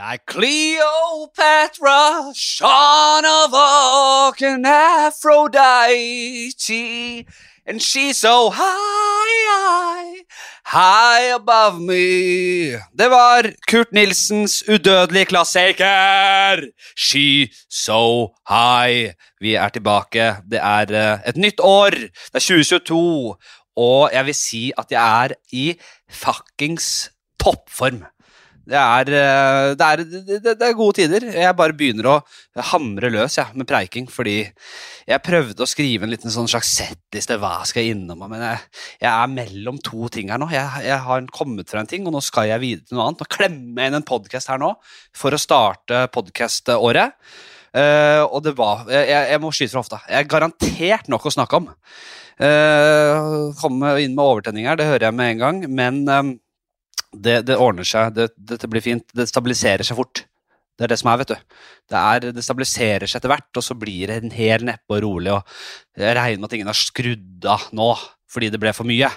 Like Cleopatra, Sean of Arc, and Aphrodite, and she's so high, high, above me. Det var Kurt Nilsens udødelige klassiker, She So High. Vi er tilbake. Det er eh, et nytt år. Det er 2022, og jeg vil si at jeg er i fuckings toppform. Det er, eh, det, er, det, er gode tider. Jeg bare begynner å hamre løs ja, med preiking, fordi jeg prøvde å skrive en liten sånn slags settliste. Hva skal jeg innom? Men jeg, jeg er mellom to ting her nå. Jeg, jeg har kommet fra en ting, og nå skal jeg videre til noe annet. Nå klemmer jeg inn en podkast her nå for å starte podkaståret. Uh, og det var jeg, jeg må skyte fra hofta. Jeg er garantert nok å snakke om. Uh, komme inn med overtenning her, det hører jeg med en gang, men um, det, det, ordner seg. Det, dette blir fint. Det stabiliserer seg fort. Det er det som er, vet du. Det, er, det stabiliserer seg etter hvert, og så blir det en hel neppe og rolig. og Jeg regner med at ingen har skrudd av nå fordi det ble for mye.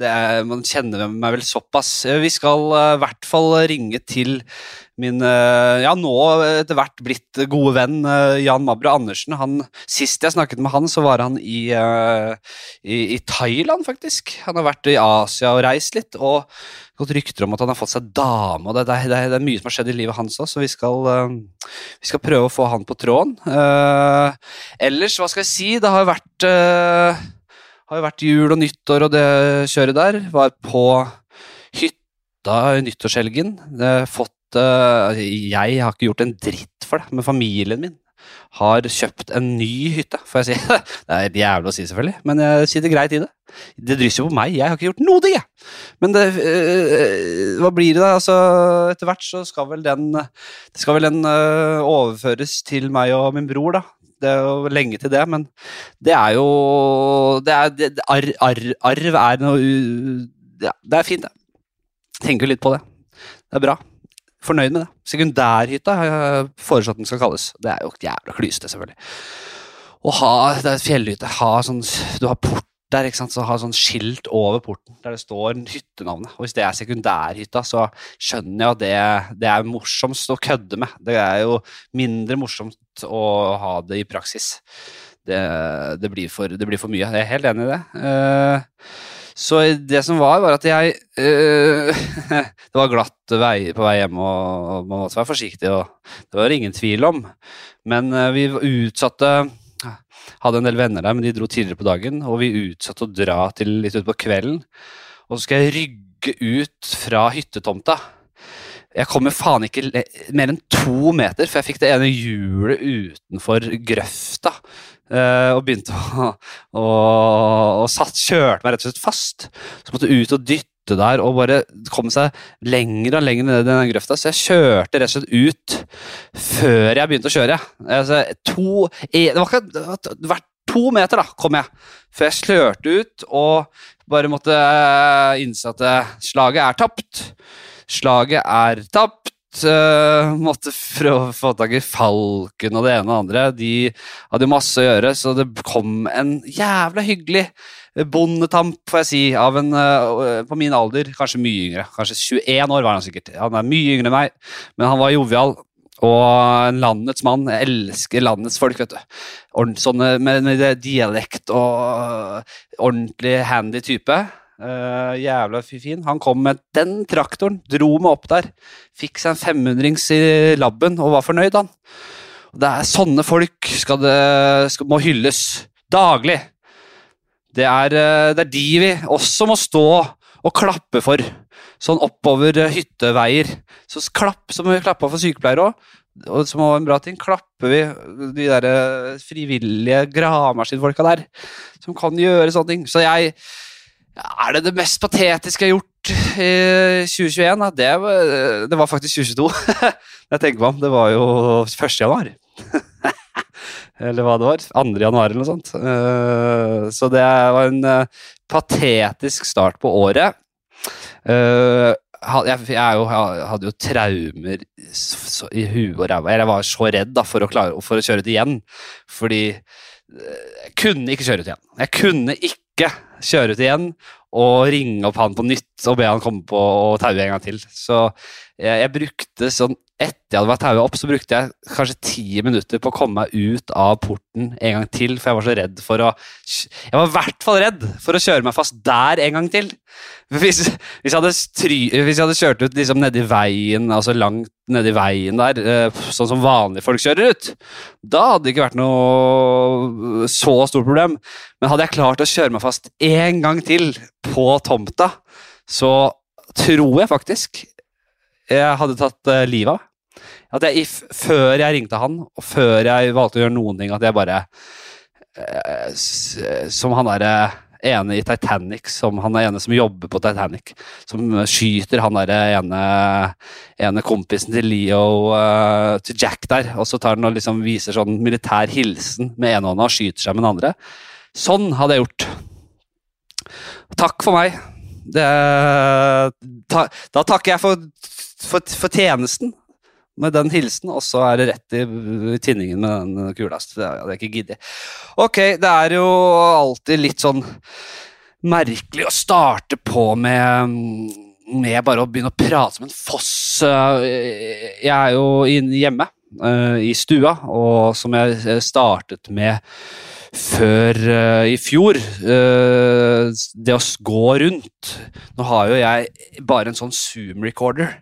Er, man kjenner meg vel såpass. Vi skal i uh, hvert fall ringe til min uh, ja, nå etter hvert blitt gode venn uh, Jan Mabro Andersen. Han, sist jeg snakket med han, så var han i, i, i, Thailand, faktisk. Han har vært i Asia og reist litt. og gått rykter om at han har fått seg dame. og Det, det, det, det er mye som har skjedd i livet hans òg, så vi skal, vi skal, prøve å få han på tråden. ellers, hva skal jeg si? Det har vært jo vært jul og nyttår og det kjøret der. Var på hytta i nyttårshelgen. Fått uh, Jeg har ikke gjort en dritt for det, men familien min har kjøpt en ny hytte, får jeg si. Det er jævlig å si, selvfølgelig, men jeg sier det greit i det. Det drysser jo på meg, jeg har ikke gjort noe, det! Men det, øh, hva blir det, da? Altså, etter hvert så skal vel den, skal vel den øh, overføres til meg og min bror, da. Det er jo lenge til det, men det er jo det er, det, ar, ar, Arv er noe ja, Det er fint, det. Tenker litt på det. Det er bra. Fornøyd med det. Sekundærhytta har jeg foreslått den skal kalles. Det er jo jævla klysete, selvfølgelig. Å ha det er fjellhytte, ha sånn Du har port der, ikke sant, så ha sånn skilt over porten der det står hyttenavnet. Og hvis det er sekundærhytta, så skjønner jeg at det, det er morsomst å kødde med. Det er jo mindre morsomt å ha det i praksis. Det, det, blir, for, det blir, for, mye. Jeg er helt enig i det. Uh, så det som var, var at jeg øh, Det var glatt vei på vei hjem, og man måtte være forsiktig, og det var det ingen tvil om. Men uh, vi utsatte hadde en del venner der, men de dro tidligere på dagen, og vi utsatte å dra til litt utpå kvelden. Og så skal jeg rygge ut fra hyttetomta. Jeg kommer faen ikke mer enn to meter, for jeg fikk det ene hjulet utenfor grøfta. Uh, og begynte å, å, å satt, kjørte meg rett og slett fast. Så måtte jeg ut og dytte der og bare komme seg lenger og lenger ned i den grøfta. Så jeg kjørte rett og slett ut før jeg begynte å kjøre. Altså, to, det var ikke hvert to meter da, kom jeg, før jeg slørte ut og bare måtte eh, innse at eh, slaget er tapt. Slaget er tapt. Uh, måtte å få tak i Falken og det ene og det andre. De hadde masse å gjøre, så det kom en jævla hyggelig bondetamp, får jeg si, av en uh, på min alder. Kanskje mye yngre. Kanskje 21 år var han sikkert. Han er mye yngre enn meg, men han var jovial. Og landets mann. Jeg elsker landets folk, vet du. Sånne med, med dialekt og ordentlig handy type. Uh, jævla fin. Han kom med den traktoren, dro meg opp der. Fikk seg en 500-rings i labben og var fornøyd, han. Det er sånne folk skal det, skal, må hylles daglig. Det er, eh, det er de vi også må stå og klappe for. Sånn oppover eh, hytteveier. Så klapp, som vi klappa for sykepleiere òg, og som var en bra ting, klapper vi de der frivillige gravemaskinfolka der, som kan gjøre sånne ting. Så jeg er det det mest patetiske jeg har gjort i 2021? Det det var faktisk 2022. jeg tenker meg om. Det var jo 1. januar. eller hva det var. 2. januar eller noe sånt. Eh, så det var en eh, patetisk start på året. Eh, jeg, jo, jeg hadde jo traumer i huet og ræva. Jeg var så redd da, for, å klare, for å kjøre ut igjen. Fordi jeg kunne ikke kjøre ut igjen. Jeg kunne ikke ikke kjøre ut igjen og ringe opp han på nytt og be han komme på og taue en gang til. Så jeg, jeg brukte sånn etter jeg hadde vært taua opp, så brukte jeg kanskje ti minutter på å komme meg ut av porten en gang til, for jeg var så redd for å Jeg var i hvert fall redd for å kjøre meg fast der en gang til. Hvis, hvis, jeg, hadde stry, hvis jeg hadde kjørt ut liksom nedi veien, altså langt nedi veien der, eh, sånn som vanlige folk kjører ut, da hadde det ikke vært noe så stort problem. Men hadde jeg klart å kjøre meg fast en gang til på tomta, så tror jeg faktisk jeg hadde tatt uh, livet av at jeg, før jeg ringte han, og før jeg valgte å gjøre noen ting, at jeg bare eh, Som han derre ene i Titanic, som han er ene som jobber på Titanic, som skyter han derre ene, ene kompisen til Leo uh, til Jack der, og så tar han og liksom viser sånn militær hilsen med ene hånda og skyter seg med den andre. Sånn hadde jeg gjort. Takk for meg. Det, ta, da takker jeg for, for, for tjenesten med den hilsen, og så er det rett i, tinningen med den kula. Det hadde jeg ikke giddet. Ok, det er jo alltid litt sånn merkelig å starte på med, med bare å begynne å prate som en foss. Jeg er jo hjemme eh, i stua, og som jeg startet med før uh, i fjor. Uh, det å gå rundt Nå har jo jeg bare en sånn Zoom-recorder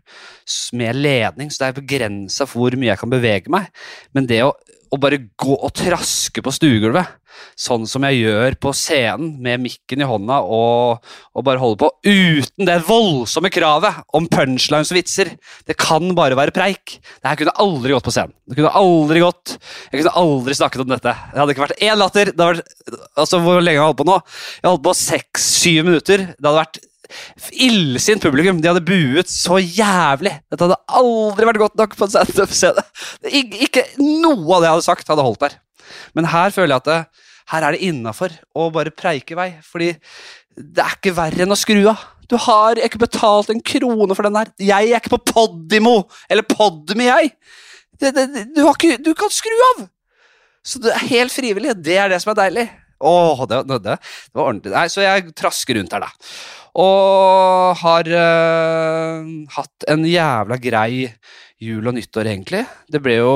med ledning, så det er begrensa hvor mye jeg kan bevege meg. Men det å, å bare gå og traske på stuegulvet, sånn som jeg gjør på scenen med mikken i hånda og, og, bare holde på, uten det voldsomme kravet om punchlines og vitser. Det kan bare være preik. Det her kunne aldri gått på scenen. Det kunne aldri gått. Jeg kunne aldri snakket om dette. Det hadde ikke vært én latter. Det hadde vært, altså Hvor lenge har jeg holdt på nå? Jeg har holdt på seks-syv minutter. Det hadde vært illsint publikum. De hadde buet så jævlig. Dette hadde aldri vært godt nok på en standup-scene. Ikke noe av det jeg hadde sagt, hadde holdt der. Men her føler jeg at det, her er det innafor å bare preike vei. Fordi det er ikke verre enn å skru av. Du har ikke betalt en krone for den her. Jeg er ikke på Podimo eller Podme, jeg. Det, det, du, ikke, du, kan skru av! Så det er helt frivillig. Det er det som er deilig. Åh, det, det, det var ordentlig. Nei, så jeg trasker rundt her, da. Og har uh, hatt en jævla grei jul og nyttår, egentlig. Det ble jo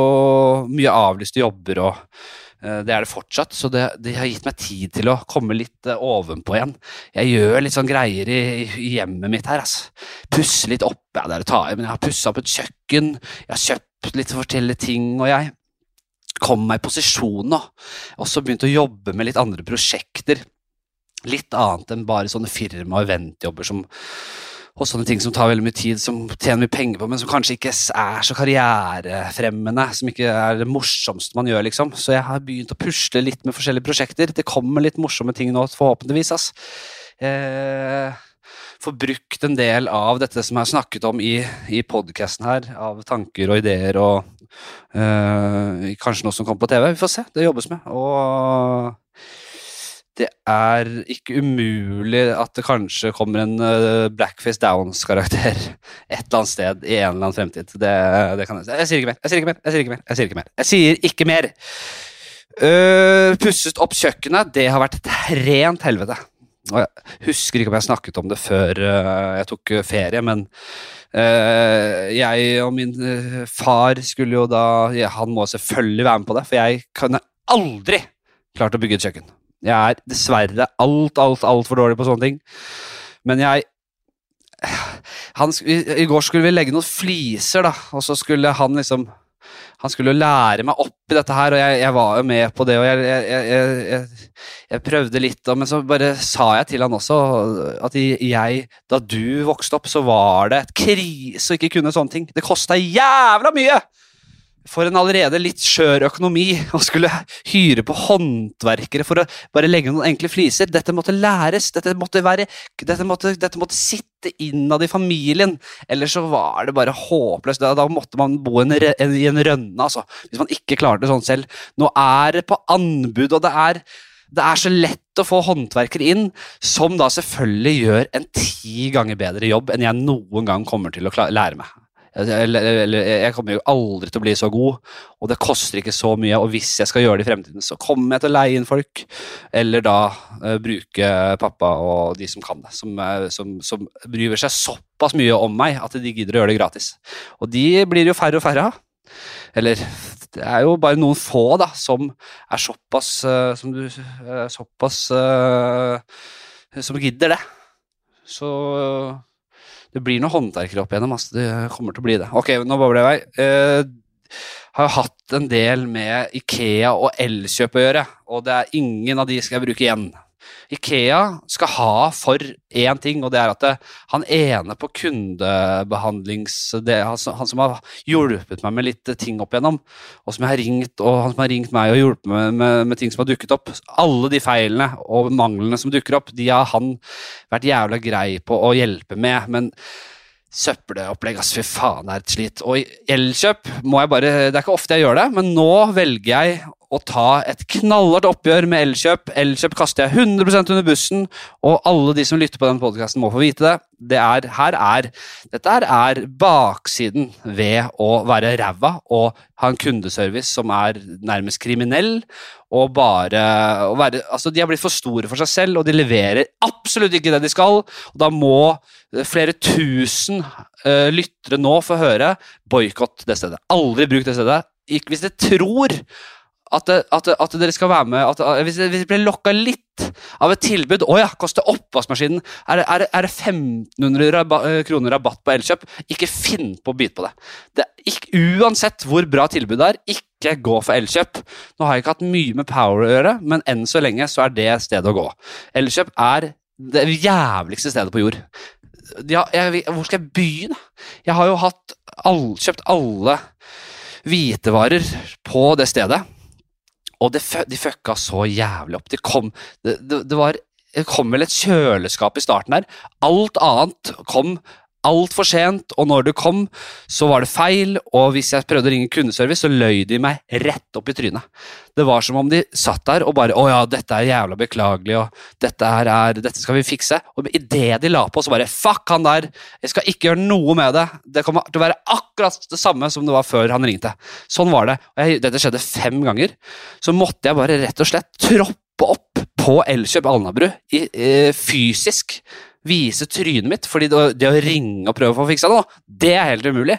mye avlyste jobber, og uh, det er det fortsatt. Så det, det, har gitt meg tid til å komme litt uh, ovenpå igjen. Jeg gjør litt sånn greier i, i hjemmet mitt her, altså. Pusse litt opp, ja, det er å ta i, men jeg har pussa opp et kjøkken. Jeg har kjøpt litt forskjellige ting, og jeg kom meg i posisjon nå. Også begynt å jobbe med litt andre prosjekter litt annet enn bare sånne firma- og eventjobber som og sånne ting som tar veldig mye tid, som tjener mye penger på, men som kanskje ikke er så karrierefremmende, som ikke er det morsomste man gjør, liksom. Så jeg har begynt å pusle litt med forskjellige prosjekter. Det kommer litt morsomme ting nå, forhåpentligvis. ass. Eh, får brukt en del av dette som jeg har snakket om i, i podkasten her, av tanker og ideer og kanskje noe som kommer på TV. Vi får se. Det jobbes med. Og det er ikke umulig at det kanskje kommer en uh, Blackface Downs-karakter et eller annet sted i en eller annen fremtid. Det, det kan jeg, jeg sier ikke mer. Jeg sier ikke mer. Jeg sier ikke mer. Jeg sier ikke mer. Jeg sier ikke mer. Uh, pusset opp kjøkkenet. Det har vært et rent helvete. Jeg husker ikke om jeg snakket om det før uh, jeg tok ferie, men uh, jeg og min far skulle jo da Han må selvfølgelig være med på det, for jeg kunne aldri klart å bygge et kjøkken. Jeg er dessverre alt, alt, altfor dårlig på sånne ting. Men jeg han, I går skulle vi legge noen fliser, da, og så skulle han liksom han skulle lære meg opp i dette her, og jeg, jeg var jo med på det. og jeg, jeg, jeg, prøvde litt, men så bare sa jeg til han også at jeg, da du vokste opp, så var det et krise å ikke kunne sånne ting. Det kosta jævla mye! For en allerede litt skjør økonomi å skulle hyre på håndverkere for å bare legge noen enkle fliser. Dette måtte læres, dette måtte, være, dette måtte, dette måtte sitte innad i familien. Ellers så var det bare håpløst. Da, da måtte man bo en, en, i en rønne, altså. Hvis man ikke klarte det sånn selv. Nå er det på anbud, og det er, det er så lett å få håndverkere inn, som da selvfølgelig gjør en ti ganger bedre jobb enn jeg noen gang kommer til å lære meg. Eller, eller jeg kommer jo aldri til å bli så god, og det koster ikke så mye. Og hvis jeg skal gjøre det i fremtiden, så kommer jeg til å leie inn folk. Eller da uh, bruke pappa og de som kan det. Som, eh, som, som bryr seg såpass mye om meg at de gidder å gjøre det gratis. Og de blir jo færre og færre av. Eller det er jo bare noen få da, som er såpass uh, som du, uh, Såpass Som gidder det. Så det blir noen håndverkere opp igjennom. Altså. Det kommer til å bli det. Ok, nå babler jeg vei. Uh, har hatt en del med Ikea og Elkjøp å gjøre, og det er ingen av de skal jeg bruke igjen. Ikea skal ha for én ting, og det er at det, han ene på kundebehandlings... Det, han, han, som har hjulpet meg med litt ting opp igjennom, og som har ringt, og han som har ringt meg og hjulpet meg med, med, ting som har dukket opp Alle de feilene og manglene som dukker opp, de har han vært jævla grei på å hjelpe med. men Søppelopplegg, ass, fy faen, det er et slit. Og i Elkjøp må jeg bare Det er ikke ofte jeg gjør det, men nå velger jeg å ta et knallhardt oppgjør med Elkjøp. Elkjøp kaster jeg 100% under bussen, og alle de som lytter på denne podkasten, må få vite det. det er, her er, dette er baksiden ved å være ræva og ha en kundeservice som er nærmest kriminell. Og bare og være, altså De har blitt for store for seg selv, og de leverer absolutt ikke det de skal. og Da må flere tusen uh, lyttere nå få høre boikott det stedet. Aldri bruk det stedet. Hvis dere tror at, at, at, dere skal være med at, Hvis dere blir lokka litt av et tilbud Å ja, koster oppvaskmaskinen Er er, er det 1500 rabba, eh, kroner rabatt på Elkjøp? Ikke finn på å bite på det. det ikke, uansett hvor bra tilbudet er, ikke gå for Elkjøp. Nå har jeg ikke hatt mye med Power å gjøre, men enn så lenge så er det stedet å gå. Elkjøp er det jævligste stedet på jord. Ja, jeg, hvor skal jeg begynne? Jeg har jo hatt all, kjøpt alle hvitevarer på det stedet. Og det, de fucka så jævlig opp. Det kom, det, det, var, det kom vel et kjøleskap i starten her. Alt annet kom altfor sent, og når du kom, så var det feil, og hvis jeg prøvde å ringe kundeservice, så løy de meg rett opp i trynet. Det var som om de satt der og bare 'Å ja, dette er jævla beklagelig', og 'dette, her er, dette skal vi fikse'. Og idet de la på, så bare 'Fuck han der! Jeg skal ikke gjøre noe med det'. Det kommer til å være akkurat det samme som det var før han ringte. Sånn var det. Og jeg, dette skjedde fem ganger. Så måtte jeg bare rett og slett troppe opp på Elkjøp Alnabru i, i, fysisk vise trynet mitt, fordi det, å ringe og prøve å få fiksa det, det er helt umulig.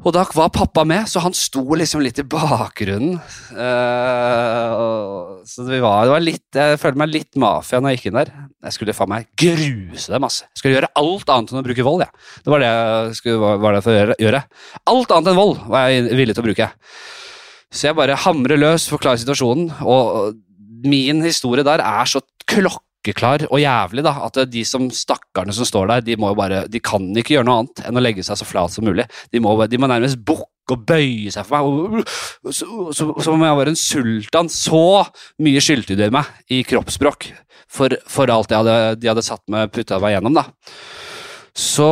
Og da var pappa med, så han sto liksom litt i bakgrunnen. Uh, så det var, det var, litt Jeg følte meg litt mafia når jeg gikk inn der. Jeg skulle faen meg gruse dem, masse. Jeg skulle gjøre alt annet enn å bruke vold. Ja. Det var det jeg skulle, var det for å gjøre. Alt annet enn vold var jeg villig til å bruke. Så jeg bare hamrer løs, forklarer situasjonen, og min historie der er så klokk klokkeklar og jævlig da, at de som stakkarene som står der, de, må jo bare, de kan ikke gjøre noe annet enn å legge seg så flat som mulig. De må, de må nærmest bukke og bøye seg for meg. Som om jeg var en sultan. Så mye skyldte de meg i kroppsspråk for, for alt hadde, de hadde satt meg putta meg gjennom. da. Så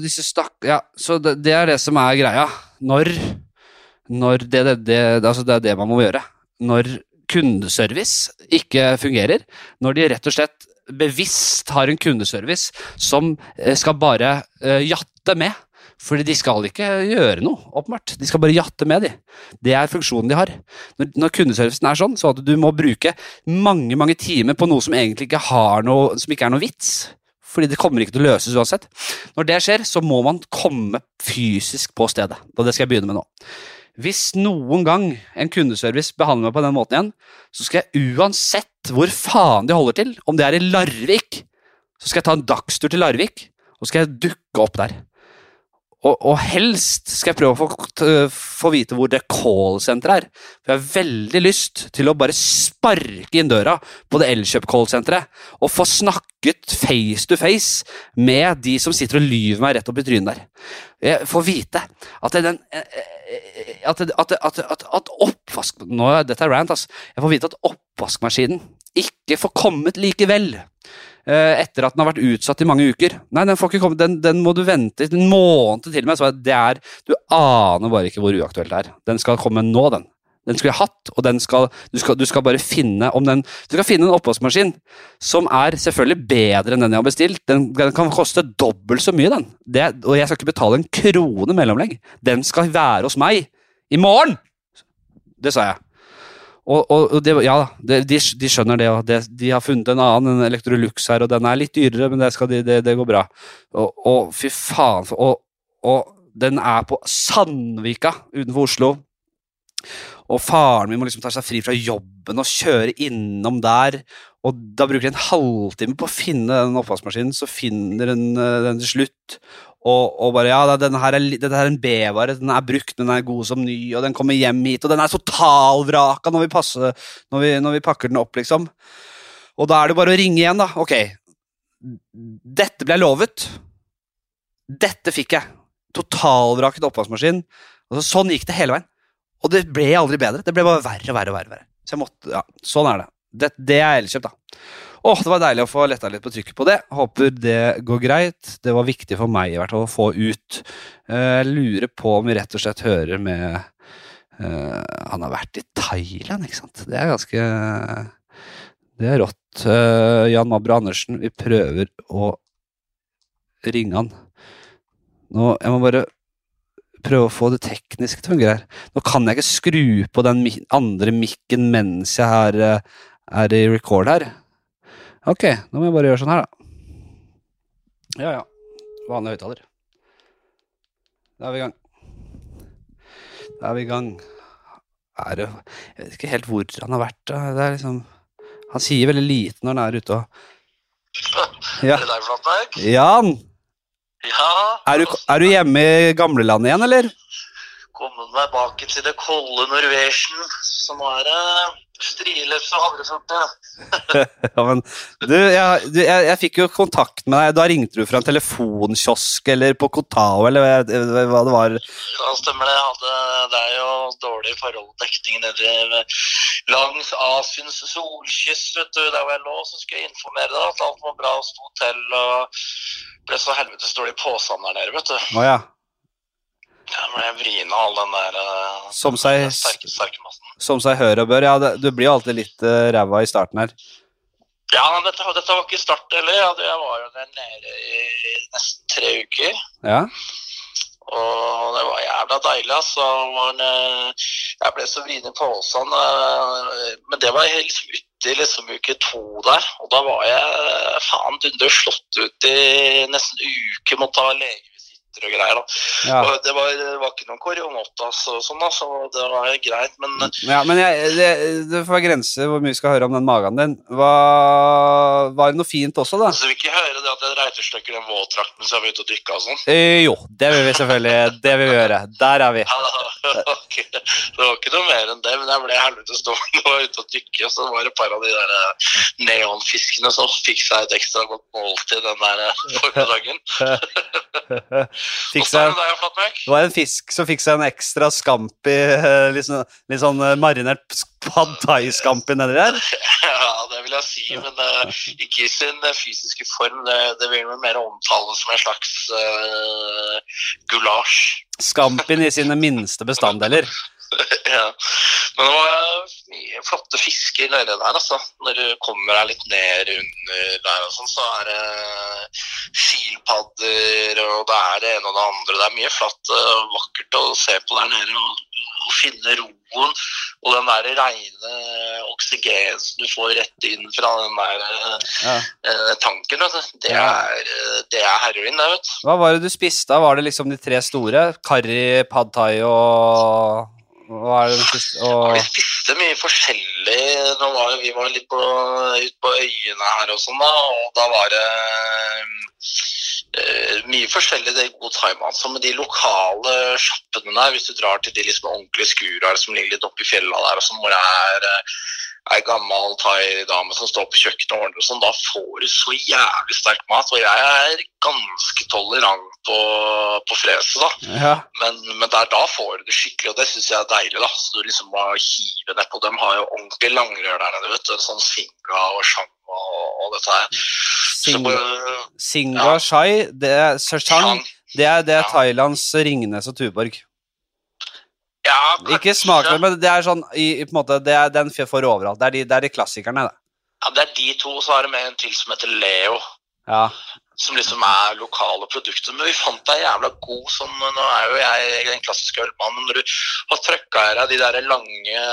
disse stakk... Ja, så det, det, er det som er greia. Når, når det, det, altså det er det man må gjøre. Når kundeservice ikke fungerer, når de rett og slett bevisst har en kundeservice som eh, skal bare uh, jatte med. Fordi de skal ikke gjøre noe, åpenbart. De skal bare jatte med, de. Det er funksjonen de har. Når, når kundeservicen er sånn, så at du må bruke mange mange timer på noe som egentlig ikke, har noe, som ikke er noe vits. Fordi det kommer ikke til å løses uansett. Når det skjer, så må man komme fysisk på stedet. Og det skal jeg begynne med nå. Hvis noen gang en kundeservice behandler meg på den måten igjen, så skal jeg uansett hvor faen de holder til, om det er i Larvik, så skal jeg ta en dagstur til Larvik, og så skal jeg dukke opp der. Og, og, helst skal jeg prøve å få, få vite hvor det callsenteret er. For jeg har veldig lyst til å bare sparke inn døra på det Elkjøp-callsenteret og få snakket face to face med de som sitter og lyver meg rett opp i trynet der. Jeg får vite at den at, at, at, at, oppvask... Nå, dette er rant, altså. Jeg får vite at oppvaskmaskinen ikke får kommet likevel. Eh, etter at den har vært utsatt i mange uker. Nei, den, får ikke komme, den, den må du vente en måned til med. Så det er, du aner bare ikke hvor uaktuelt det er. Den skal komme nå, den. Den skulle jeg hatt, og skal, du, skal, du skal bare finne om den Du skal finne en oppvaskmaskin som er selvfølgelig bedre enn den jeg har bestilt. Den, den kan koste dobbelt så mye, den. Det, og jeg skal ikke betale en krone mellomlegg. Den skal være hos meg i morgen! Det sa jeg. Og, og, og det, ja, det, de, de skjønner det, det, de har funnet en annen, en Electrolux her, og den er litt dyrere, men det, skal går bra. Og, og fy faen, og den er på Sandvika utenfor Oslo. Og faren min må liksom ta seg fri fra jobben og kjøre innom der. Og da bruker de en halvtime på å finne den oppvaskmaskinen, så finner den den til slutt. Og, og bare Ja, denne her er, dette er en B-vare, den er brukt, den er god som ny, og den kommer hjem hit, og den er totalvraka når vi, når, når vi pakker den opp, liksom. Og da er det bare å ringe igjen, da. Ok, dette ble jeg lovet. Dette fikk jeg. Totalvraket oppvaskmaskin. Og sånn gikk det hele veien. Og det ble aldri bedre. Det ble bare verre og verre. og verre. Så jeg måtte, ja, Sånn er det. Det, det er Elkjøp, da. Åh, Det var deilig å få letta litt på trykket på det. Håper det går greit. Det var viktig for meg i hvert fall å få ut. Jeg lurer på om vi rett og slett hører med uh, Han har vært i Thailand, ikke sant? Det er ganske Det er rått. Uh, Jan Mabro Andersen, vi prøver å ringe han. Nå, Jeg må bare prøve å få det tekniske til å fungere. Nå kan jeg ikke skru på den andre mikken mens jeg er, er i record her. Ok, nå må jeg bare gjøre sånn her, da. Ja, ja. Vanlig høyttaler. Da er vi i gang. Da er vi i gang. Er det Jeg vet ikke helt hvor han har vært. Er liksom Han sier veldig lite når han er ute og Ja. Er det deg, Flatberg? Jan! Ja. Er du, er du hjemme i gamlelandet igjen, eller? Kommet meg bak til det kolde Norwegian. som er det og havresorte. ja, men du, jeg, du jeg, jeg, fikk jo kontakt med deg. Da ringte du fra en telefonkiosk eller på Kotao eller hva det var? Ja, stemmer det. Hadde, det er jo dårlig forholddekning nede langs Asiens solkyst. vet du, Der hvor jeg lå, så skulle jeg informere deg at alt var bra og sto til. og ble så helvetes dårlig påstand der nede, vet du. Å, ja. Jeg vrien av all den der uh, som seg, sterke, sterke massen. Som seg hør og bør. Ja, det, du blir jo alltid litt uh, ræva i starten her. Ja, men dette, dette var ikke start heller. Ja, jeg var jo der nede i nesten tre uker. Ja. Og det var jævla deilig, altså. Jeg ble så vrien i posen. Men det var liksom uti liksom uke to der. Og da var jeg faen dundre slått ut i nesten uke. Måtte ha legevisitter og greier. da. Ja. Og det var, det var ikke noen koronatas og sånn, da, så det var greit. Men Ja, men jeg, det, det får være grenser hvor mye vi skal høre om den magen din. Hva, var det noe fint også, da? Så vil ikke høre det at jeg reiterstykker den våtdrakten mens jeg var ute og dykka og sånn. Eh, jo, det vil vi selvfølgelig. Det vil vi gjøre. Der er vi. Ok, Det var ikke noe mer enn det, men jeg ble helvetes dårlig og var ute og dykke. Og så var det et par av de der eh, neonfiskene som fikk seg et ekstra godt måltid den der eh, formiddagen. Fikk seg, det var en fisk som fikk seg en ekstra scampi, eh, litt sånn, litt sånn eh, marinert pad thai-scampi nedi der. Ja, det vil jeg si, men uh, ikke i sin fysiske form. Det, det vil vel mer omtales som en slags uh, gulasj. Scampien i sine minste bestanddeler. ja. Men det var mye flotte fisker nede der, altså. Når du kommer deg litt ned under der og sånn, så er det skilpadder, og det er det ene og det andre. Det er mye flatt og vakkert å se på der nede. Og, og finne roen og den der reine oksygenen du får rett inn fra den der Ja. eh, tanken, vet du. Det er, det er heroin, det, vet du. Hva var det du spiste? Var det liksom de tre store? Karri, pad thai og Hva er det du spiste? Ja, vi spiste mye forskjellig. Var, vi var litt på, ut på øyene her og sånn, da, og da var det mye forskjellig det er god thaimat. Altså. med de lokale sjappene der, hvis du drar til de liksom ordentlige skurer som ligger litt oppi fjella der, og som hvor det er eh, ei gammel thaidame som står på kjøkkenet og ordner og sånn, da får du så jævlig sterk mat. Og jeg er ganske tolerant på, på freset, da. ja. Men, men der, da får du det skikkelig, og det syns jeg er deilig. da, så du liksom må hive nedpå. De har jo ordentlig langrør der nede. vet du, Sånn singa og shang og, og dette her. Sing, bare, Singwa Shai, det er Seshang, det er, det er Ja. Thailands Ringnes og Tuborg. Ja, Ikke smakløst, men det er sånn i, i, på en måte, det er, Den får overalt. Det er de, det er de klassikerne, det. Ja, Det er de to, så er det med en til som heter Leo. Ja. Som liksom er lokale produkter. Men vi fant deg jævla god sånn Nå er jo jeg den klassiske ølmannen, når du har trøkka i deg de der lange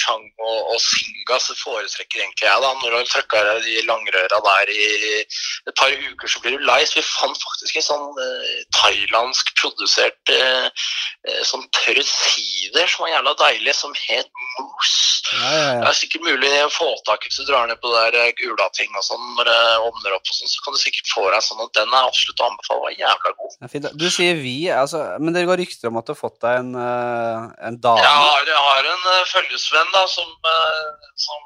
Chang og, og Singa, så foretrekker egentlig jeg da. Når du har trøkka i deg de langrøra der i et par uker, så blir du lei. Så vi fant faktisk en sånn eh, thailandsk produsert eh, eh, sånn tørr sider som var jævla deilig, som het Moose. Ja, ja, Det er sikkert mulig å få tak i hvis du drar ned på det der gula Gulating og sånn, når det åpner opp og sånn, så kan du sikkert få deg sånn, og den er absolutt å anbefale. Var jævla god. Fint. Du sier vi, altså, men det går rykter om at du har fått deg en, eh, en dame? Jeg har, jeg har en eh, følgesvenn da, som, eh, som,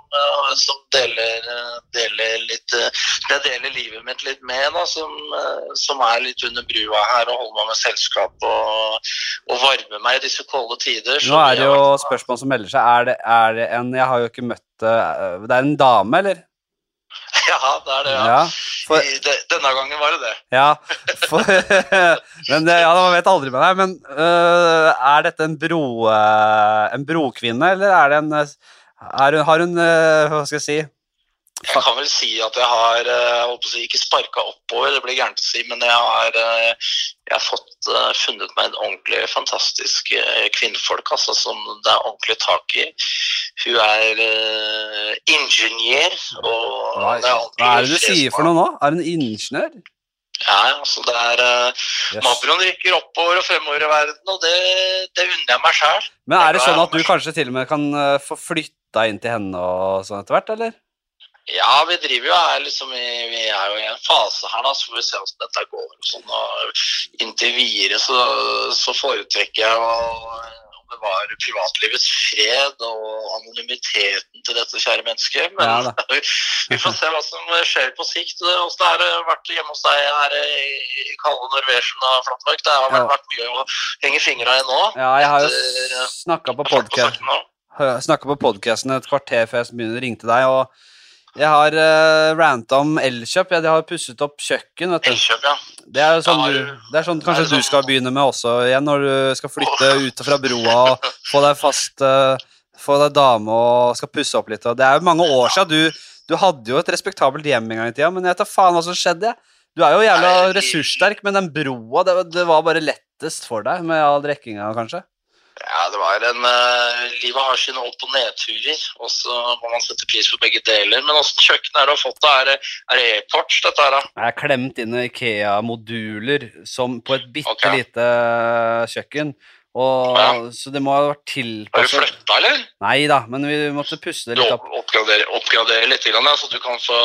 som deler, deler litt Jeg deler livet mitt litt med, da, som, som er litt under brua her og holder meg med selskap og, og varmer meg i disse kolde tider. Nå er det jo spørsmål som melder seg. Er det, er det en Jeg har jo ikke møtt Det er en dame, eller? Ja, det er det, ja. Ja. For, I, de, denne gangen var det det. ja, for, men det, ja, man vet aldri med deg. Men uh, er dette en bro uh, En brokvinne, eller er det en er hun, Har hun uh, Hva skal jeg si? Jeg kan vel si at jeg har eh, jeg si, ikke sparka oppover, det blir gærent å si, men jeg har, eh, jeg har fått eh, funnet meg en ordentlig fantastisk eh, kvinnfolk altså, som det er ordentlig tak i. Hun er uh, ingeniør, og Hva, det er hva er det du sier for noe nå? Er hun ingeniør? Ja, altså det er uh, Yes. Mabroen rykker oppover og fremover i verden, og det, det unner jeg meg sjæl. Men er det sånn at du kanskje til og med kan få flytta inn til henne og sånn etter hvert, eller? Ja, vi driver jo her liksom i, Vi er jo i en fase her, da, så får vi se hvordan dette går. og Sånn, og inntil videre så, så foretrekker jeg å bevare privatlivets fred og anonymiteten til dette kjære mennesket. Men Ja vi får se hva som skjer på sikt. Åssen det har vært hjemme hos deg her i kalde Norwegian og Flatmark. Det har vel vært mye å henge fingra i nå. Ja, jeg har jo snakka på snakka podkasten et kvarter før jeg begynte å ringe til deg, og jeg har uh, ranta om Elkjøp. Jeg har pusset opp kjøkken, vet du. Elkjøp, ja. Det er sånn, du, det er sånn kanskje er sånn. du skal begynne med også igjen, når du skal flytte ut fra broa og få deg fast uh, Få deg dame og skal pusse opp litt. Og det er jo mange år siden. Du, du hadde jo et respektabelt hjem en gang i tida, men jeg da faen hva som skjedde. jeg. Du er jo jævla ressurssterk, men den broa, det, det var bare lettest for deg med all drikkinga, kanskje? Ja, det var en uh, Livet har sine opp- og nedturer, og så må man sette pris på begge deler. Men åssen kjøkken er det å fått det? Er det, er det e-ports, dette her, da? Jeg har klemt inn Ikea-moduler som på et bitte okay. lite kjøkken. Og, Ja. Så det må ha vært Har du tilpasset flytta, eller? Nei da, men vi måtte pusse det litt opp, opp. oppgradere, oppgradere litt, ja, så du kan få,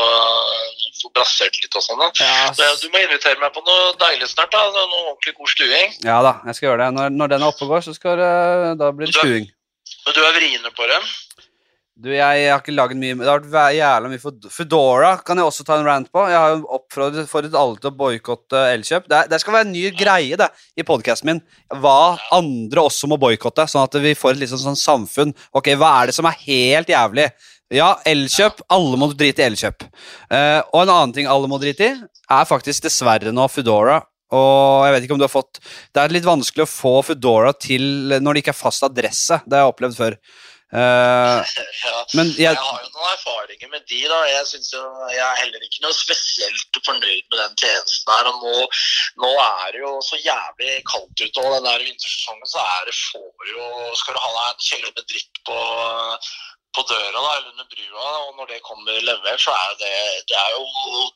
få brassert litt og sånn. Ja, Så Du må invitere meg på noe deilig snart. da, Noe ordentlig god stuing. ja da, jeg skal gjøre det. Når, når den er oppe og går, så skal det, da blir det stuing. Men du er vriene på det. Du, jeg, har ikke laget mye Det har vært væ- jævla mye for Foodora kan jeg også ta en rant på. Jeg har jo oppfordret fordret alle til å boikotte Elkjøp. Det, det skal være en ny greie det, i podkasten min. Hva andre også må boikotte, sånn at vi får et sånn, sånn samfunn. Ok, hva er det som er helt jævlig? Ja, Elkjøp. Alle må drite i Elkjøp. Uh, og en annen ting alle må drite i, er faktisk dessverre nå Foodora. Og jeg vet ikke om du har fått Det er litt vanskelig å få Foodora til når det ikke er fast adresse. Det har jeg opplevd før. Eh, Ja. men Jeg jeg, har jo noen erfaringer med de. da. Jeg, synes jo, jeg er heller ikke noe spesielt fornøyd med den tjenesten her. og Nå, nå er det jo så jævlig kaldt ute, og den der vintersesongen så er det får jo Skal du ha deg en kjeller med dritt på, på døra da, eller under brua, og når det kommer levert, så er det, det, er jo,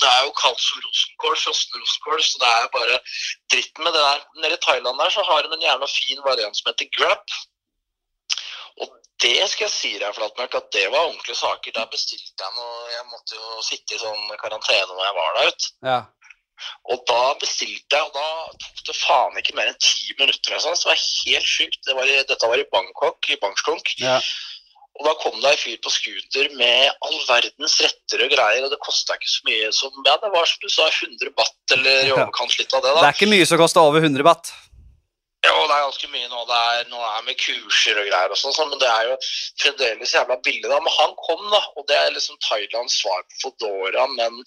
det er jo kaldt som rosenkål, rosenkål, så det er bare dritten med det der. Nede i Thailand der så har de en jævla fin variant som heter grab. Det skal jeg si deg, Flatmark, at det var ordentlige saker. Der bestilte jeg noe Jeg måtte jo sitte i sånn karantene når jeg var der ute. ja. Og da bestilte jeg, og da tok det faen ikke mer enn ti minutter. eller sånn, så det var helt sjukt. Det var i, dette var i Bangkok, i Bangkok. Ja. Og da kom det ei fyr på scooter med all verdens retter og greier, og det kosta ikke så mye som Ja, det var som du sa, 100 baht eller i overkant litt av det, da. Det er ikke mye som koster over 100 baht. Ja, og det er ganske mye nå. Det er, nå er med kurser og greier og sånn, sånn, men det er jo fremdeles jævla billig, da. Men han kom, da. Og det er liksom Thailands svar på Fodora, men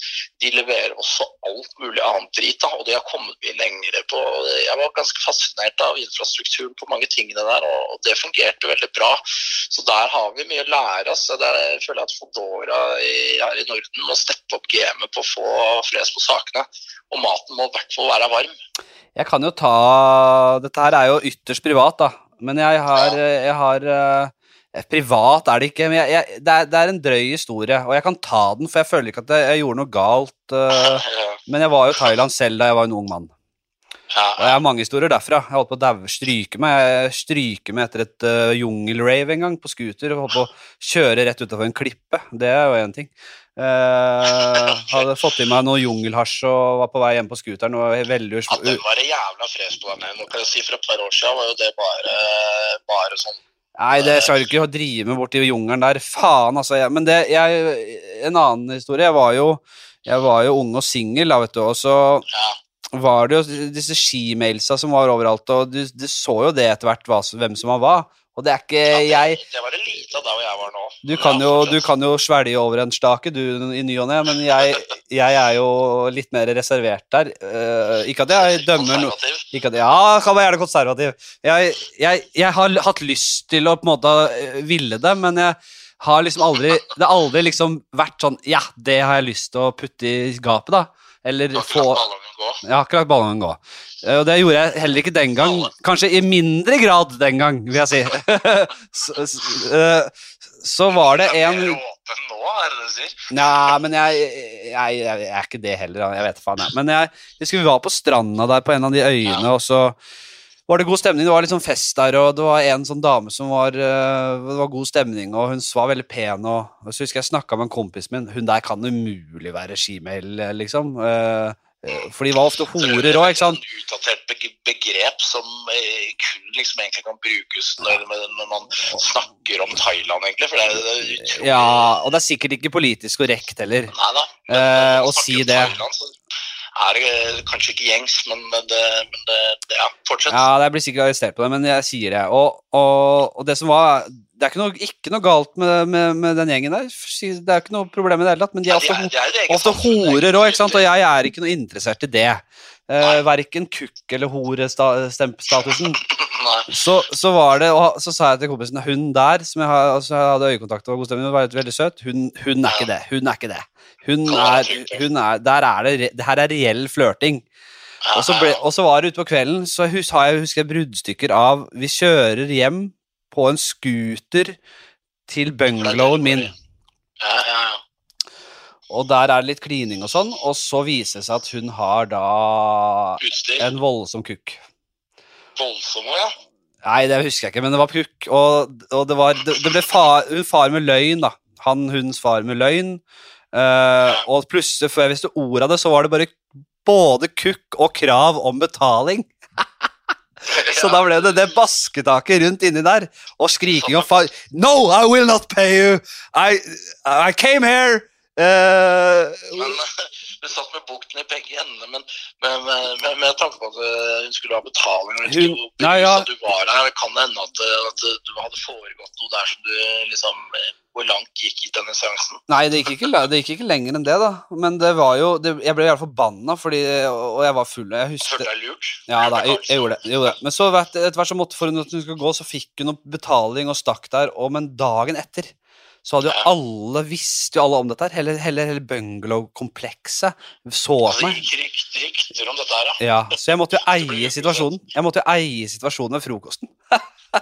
de leverer også alt mulig annet drit, da. Og de har kommet mye lengre på Jeg var ganske fascinert av infrastrukturen på mange tingene der, og det fungerte veldig bra. Så der har vi mye å lære. Altså. Der jeg føler at Fodora her i Norden må steppe opp gamet på å få flest på sakene. Og maten må i hvert fall være varm. Jeg kan jo ta Dette her er jo ytterst privat, da. Men jeg har, jeg har eh, Privat er det ikke, men jeg, jeg, det, er, det, er, en drøy historie. Og jeg kan ta den, for jeg føler ikke at jeg, jeg gjorde noe galt. Uh, men jeg var jo i Thailand selv da jeg var en ung mann. Og jeg har mange historier derfra. Jeg holdt på å stryke meg Jeg stryker meg etter et uh, jungelrave en gang på scooter. Og holdt på å kjøre rett utafor en klippe. Det er jo én ting. Uh, hadde fått i meg noe jungelhasj og var på vei hjem på scooteren. Og veldig ja, den var det jævla fres på deg med. Nå kan jeg si For et par år siden var jo det bare, bare sånn. Nei, det skal du ikke drive med borti jungelen der. Faen, altså. Jeg, men det, jeg, en annen historie. Jeg var jo, jeg var jo ung og singel, vet du. Og så ja var det jo disse skimailsa som var overalt, og du, du så jo det etter hvert hva, hvem som var var. Og det er ikke ja, jeg Det var det lite da jeg var nå. Du kan, jo, du kan jo svelge over en stake, du, i ny og ne, men jeg, jeg, er jo litt mer reservert der. Uh, ikke at jeg dømmer noe Ja, kan være gjerne konservativ. Jeg, jeg, jeg, har hatt lyst til å på en måte eh, ville det, men jeg har liksom aldri Det har aldri liksom vært sånn Ja, det har jeg lyst til å putte i gapet, da. Eller få Ja, akkurat ballongen gå. Eh, og det gjorde jeg heller ikke den gang. Kanskje i mindre grad den gang, vil jeg si. så, uh, så, var det en Nei, men jeg, jeg, jeg, jeg, er ikke det heller. Jeg vet faen, jeg. Men jeg husker vi var på stranda der på en av de øyene, og så var det god stemning. Det var litt sånn fest der, og det var en sånn dame som var uh, Det var god stemning, og hun var veldig pen, og så husker jeg snakka med en kompis min. Hun der kan umulig være skimail, liksom. Uh, for de var ofte horer òg, ikke sant? Et utdatert begrep som kun liksom egentlig kan brukes når, man snakker om Thailand, egentlig. For det er, utrolig... Ja, og det er sikkert ikke politisk korrekt heller Nei da. Uh, å si det. Thailand, så er det kanskje ikke gjengs, men, det, men det, ja, fortsett. Ja, jeg blir sikkert arrestert på det, men jeg sier det. Og, og, og det som var Det er ikke noe, ikke noe galt med, med, med, den gjengen der. Det er ikke noe problem i det hele tatt, men de er ofte, ja, de er, ofte horer òg, og jeg er ikke noe interessert i det. Uh, verken kukk- eller horestatusen. Så, så, var det, og så sa jeg til kompisen hun der, som jeg, altså jeg hadde øyekontakt med, hun var veldig søt, hun, hun, er ikke det. Hun er ikke det. Hun er, hun er, der er det, det her er reell flørting. Og så, var det utpå kvelden, så har jeg husker bruddstykker av Vi kjører hjem på en scooter til bungalowen min. Ja, ja, ja. Og der er det litt klining og sånn, og så viser det seg at hun har da Utstyr. en voldsom kukk. Voldsom òg, ja? Nei, det husker jeg ikke, men det var kukk. Og, og det var det, det ble far, far med løgn, da. Han, hundens far med løgn. Uh, og plutselig, før jeg visste ordet av det, så var det bare både kukk og krav om betaling. så da ble det det basketaket rundt inni der, og skriking og far... No, I will not pay you! I, I came here! Uh, men du satt med bukten i begge endene, men med, med, med, tanke på at hun skulle ha betaling og hun, nei, ja. du var der, kan det hende at, at, du hadde foregått noe der som du liksom hvor langt gikk i denne seansen? Nei, det gikk, ikke, det gikk ikke, lenger enn det, da. Men det var jo det, Jeg ble i hvert fall forbanna, fordi, og jeg var full. Jeg husker, Følte deg lurt? Ja, da, jeg, jeg, gjorde det, jeg, gjorde det, Men så etter hvert så måtte for at hun skulle gå, så fikk hun noe betaling og stakk der. Og, men dagen etter så hadde jo alle visst jo alle om dette her. Hele, hele, hele bungalow-komplekset så på meg. Det gikk rykter om dette her, ja. ja. Så jeg måtte jo eie situasjonen. Jeg måtte jo eie situasjonen ved frokosten.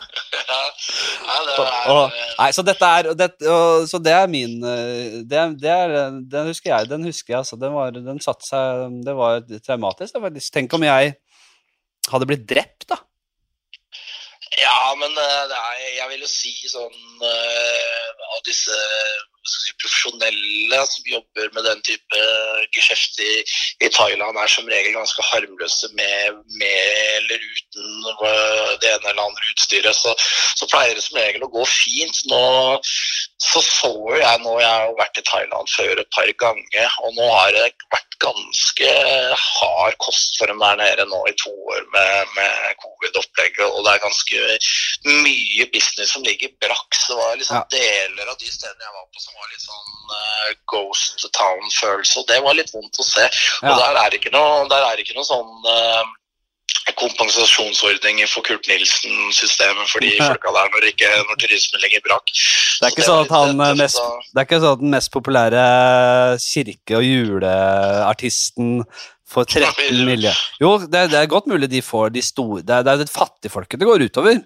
Det er, og, nei, så dette er det, og, Så det er min eh, det, det er, Den husker jeg. Den husker jeg, altså. Den, var, den satte seg Det var traumatisk. Tenk om jeg hadde blitt drept, da. Ja, men eh, er, jeg vil jo si sånn uh, Av disse si, profesjonelle som jobber med den type geskjeft i, i, Thailand, er som regel ganske harmløse med, med eller uten det ene eller andre utstyret. Så, så, pleier det som regel å gå fint. Nå så så jeg nå Jeg har vært i Thailand før et par ganger, og nå har det vært ganske hard kost for dem der nede nå i to år med, med covid-opplegget, og det er ganske mye business som ligger brakk. Så var liksom Ja. deler av de stedene jeg var på som var litt sånn uh, ghost town-følelse, og det var litt vondt å se. Og der er det ikke noe, der er ikke noe sånn uh, kompensasjonsordninger for Kurt Nilsen-systemet for de folka der når, ikke, når turismen ligger brakk. Det er ikke sånn at han eh, mest Det er ikke sånn at den mest populære kirke- og juleartisten får 13 millioner Jo, det, er- det er godt mulig de får de store Det er, det er det fattigfolket det går utover.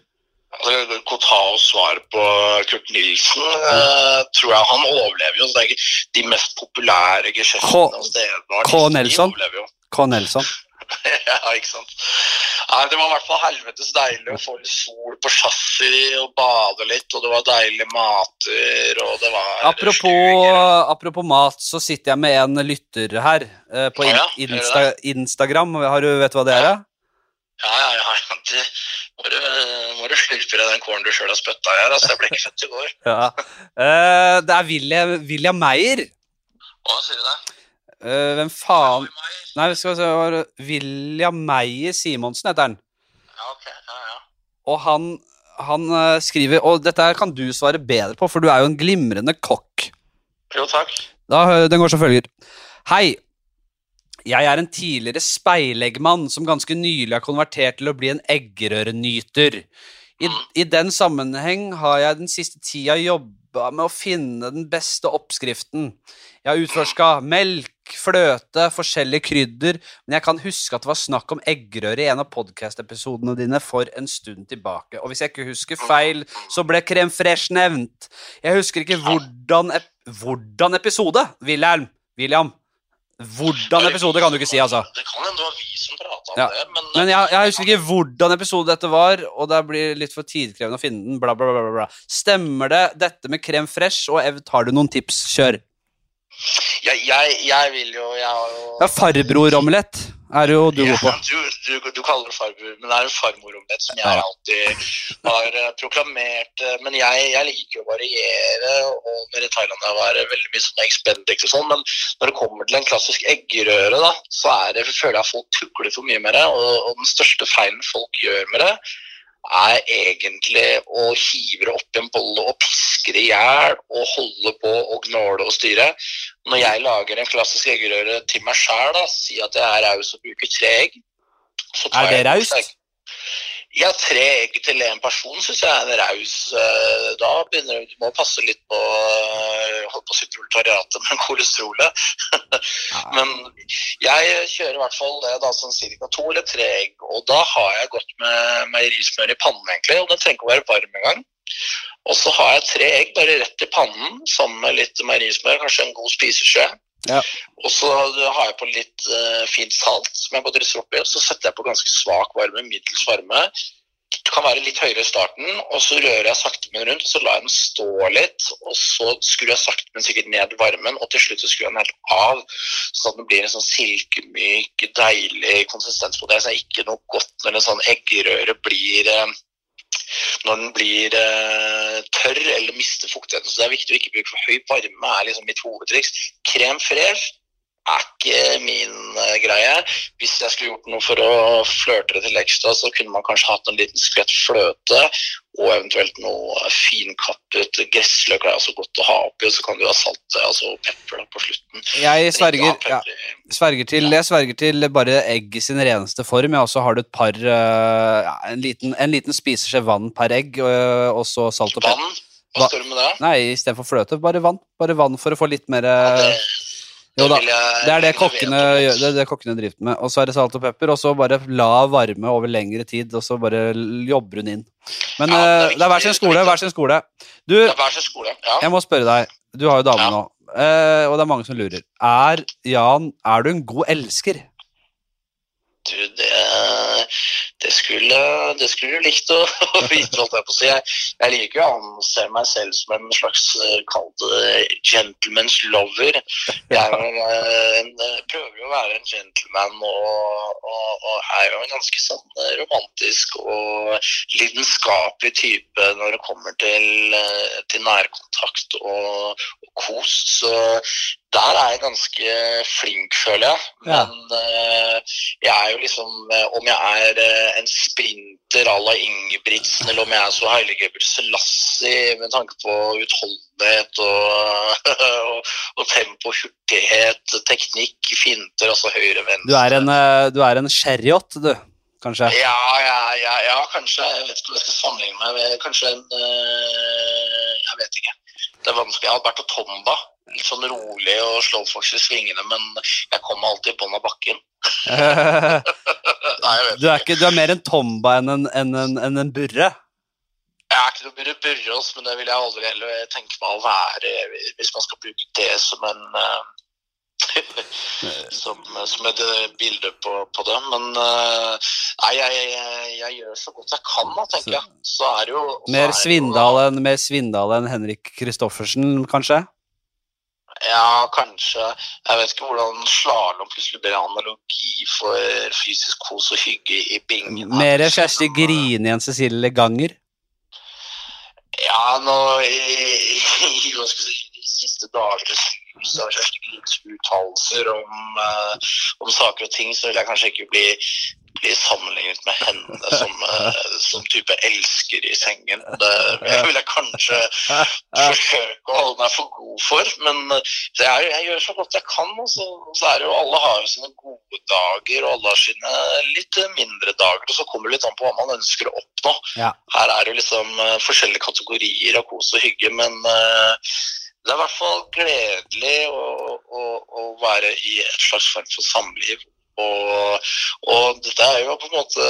Altså, Kotaos svar på Kurt Nilsen eh, tror jeg han overlever jo. så de mest populære geskjeftene og stedene. K. Nelson? K. Nelson. ja, ikke sant. Nei, det var i hvert fall helvetes deilig å få litt sol på chassis og bade litt, og det var deilige mater, og det var Apropos, apropos mat, så sitter jeg med en lytter her eh, på ah, Ja, ja, Insta Instagram. Har du, vet du hva det er? Ja, ja, ja. Det, må, du, må du slurpe i den kålen du sjøl har spytta i her. Altså, jeg ble ikke født i går. Ja. uh, det er William, William Meyer. Hva sier du det? Uh, hvem faen. Nei, vi skal se var? William Meyer Simonsen heter han. Ja, ok. Ja, ja. Og han, han uh, skriver Og dette kan du svare bedre på, for du er jo en glimrende kokk. Jo, takk. Da, den går som følger. Hei. Jeg er en tidligere speileggmann som ganske nylig har konvertert til å bli en eggerørenyter. I, I den sammenheng har jeg den siste tida jobba med å finne den beste oppskriften. Jeg har utforska melk, fløte, forskjellige krydder, men jeg kan huske at det var snakk om eggerøre i en av podcast-episodene dine for en stund tilbake. Og hvis jeg ikke husker feil, så ble crème fresh nevnt. Jeg husker ikke hvordan, ep hvordan episode, Wilhelm. William. Hvordan episode kan du ikke si, altså. Det kan hende det var vi som prata om Ja. det, men, Men jeg, jeg husker ikke hvordan episode dette var, og det blir litt for tidkrevende å finne den. Bla, bla, bla, bla, bla. Stemmer det dette med krem fresh, og Ev, har du noen tips? Kjør. jeg, jeg, jeg vil jo Jeg har jo Ja, Farbror-omelett er jo du god på. Ja, du, du, du kaller det farmor, men det er en farmoromelett som jeg Ja. alltid har eh, proklamert. eh, Men jeg, jeg liker jo å variere, og nede i Thailand har jeg vært veldig mye sånn expendix og sånn, men når det kommer til en klassisk eggerøre, da, så det, føler jeg folk tukler for mye med det, og, og den største feilen folk gjør med det, er egentlig å hive det opp i en bolle og piske det i hjel og holde på og gnåle og styre. Når jeg lager en klassisk eggerøre til meg sjæl, si at jeg er raus og bruker tre egg Er det raust? Ja, tre egg til én person syns jeg er en raus. eh, Da begynner du Du må passe litt på eh, holdt på å si proletariatet, men kolesterolet. Men jeg kjører i hvert fall det da sånn ca. to eller tre egg. Og da har jeg gått med meierismør i pannen, egentlig. Og den trenger ikke å være varm engang. Og så har jeg tre egg bare rett i pannen sammen med litt meierismør, kanskje en god spiseskje. Ja. Og så har jeg på litt uh, fint salt som jeg bare drysser oppi. Og så setter jeg på ganske svak varme, middels varme. Det kan være litt høyere i starten, og så rører jeg sakte, men rundt. og Så lar jeg den stå litt, og så skrur jeg sakte, men sikkert ned varmen. Og til slutt så skrur jeg den helt av, sånn at den blir en sånn silkemyk, deilig konsistens på det. Så det er ikke noe godt når en sånn eggerøre blir eh, når den blir eh, tørr eller mister fuktigheten. Så det er viktig å ikke bruke for høy varme, er liksom mitt hovedtriks. Krem fresh er ikke min eh, greie. Hvis jeg skulle gjort noe for å flørte det til ekstra, så kunne man kanskje hatt en liten skvett fløte og eventuelt noe finkappet gressløk. Det er også godt å ha oppi, og så kan du ha salt altså pepper da, på slutten. Jeg sverger, ja, sverger, til, jeg sverger til bare egg i sin reneste form. Jeg også har du et par eh, ja, en, liten, en liten spiseskje vann per egg, og, og så salt og pepper. Vann? Hva- står det med det? Nei, istedenfor fløte, bare vann. Bare vann for å få litt mer Ja, eh, det, Jo da, Det er det kokkene, det er det kokkene driver med. Og så er det salt og pepper, og så bare la varme over lengre tid, og så bare jobber hun inn. Men Ja, det er eh, det er hver sin skole, hver sin skole. Du, Hver sin skole. Ja. jeg må spørre deg, du har jo dame Ja. nå, eh, og det er mange som lurer. Er, Jan, er du en god elsker? Du, det det skulle, det skulle du likt å, å vite, holdt jeg på å si. Jeg, jeg liker jo å anse meg selv som en slags uh, kalt uh, gentleman's lover. Jeg uh, en, prøver jo å være en gentleman og, og, og, er jo en ganske sånn romantisk og lidenskapelig type når det kommer til, til nærkontakt og, og kos. Så der er jeg ganske flink, føler jeg. Men ja. uh, jeg er jo liksom uh, Om jeg er uh, en sprinter à la Ingebrigtsen, eller om jeg er så Heilige Selassie med tanke på utholdenhet og, og, og, tempo, hurtighet, teknikk, finter, altså høyre-venstre du, er en, du er en chariot, du? Kanskje? Ja, ja, ja, ja, kanskje. Jeg vet ikke hva jeg skal sammenligne meg med. Kanskje en Jeg vet ikke. Det er vanskelig. Alberto Tomba litt sånn rolig og slår folk i svingene, men jeg kommer alltid i bånn av bakken. Nei, du, er ikke, du, er mer en tomba enn en, en, en, en, en burre? Jeg er ikke noe burre Burrås, men det vil jeg aldri heller tenke meg å være, hvis man skal bruke det som en uh, som, som, et bilde på, på det. Men nei, jeg, jeg, jeg, gjør så godt jeg kan, da, tenker jeg. Så er det jo Mer Svindal enn Henrik Kristoffersen, kanskje? Ja, kanskje. Jeg vet ikke hvordan slalåm plutselig blir analogi for fysisk kos og hygge i bingen. Mer Kjersti Grini enn Cecilie Leganger? Ja, nå i, i, hva skal jeg si, de siste dagers så Kjersti Grins uttalelser om, uh, om saker og ting, så vil jeg kanskje ikke bli bli sammenlignet med henne som, uh, som type elsker i sengen. Det vil jeg kanskje forsøke å holde meg for god for. Men jeg, jeg, gjør så godt jeg kan. Og så, så, er det jo Alle har jo sine gode dager, og alle har sine litt mindre dager. Og så kommer det litt an på hva man ønsker å oppnå. Ja. Her er det liksom uh, forskjellige kategorier av kos og hygge, men det er i hvert fall gledelig å, å, å, være i et slags form for samliv og, og, dette er jo på en måte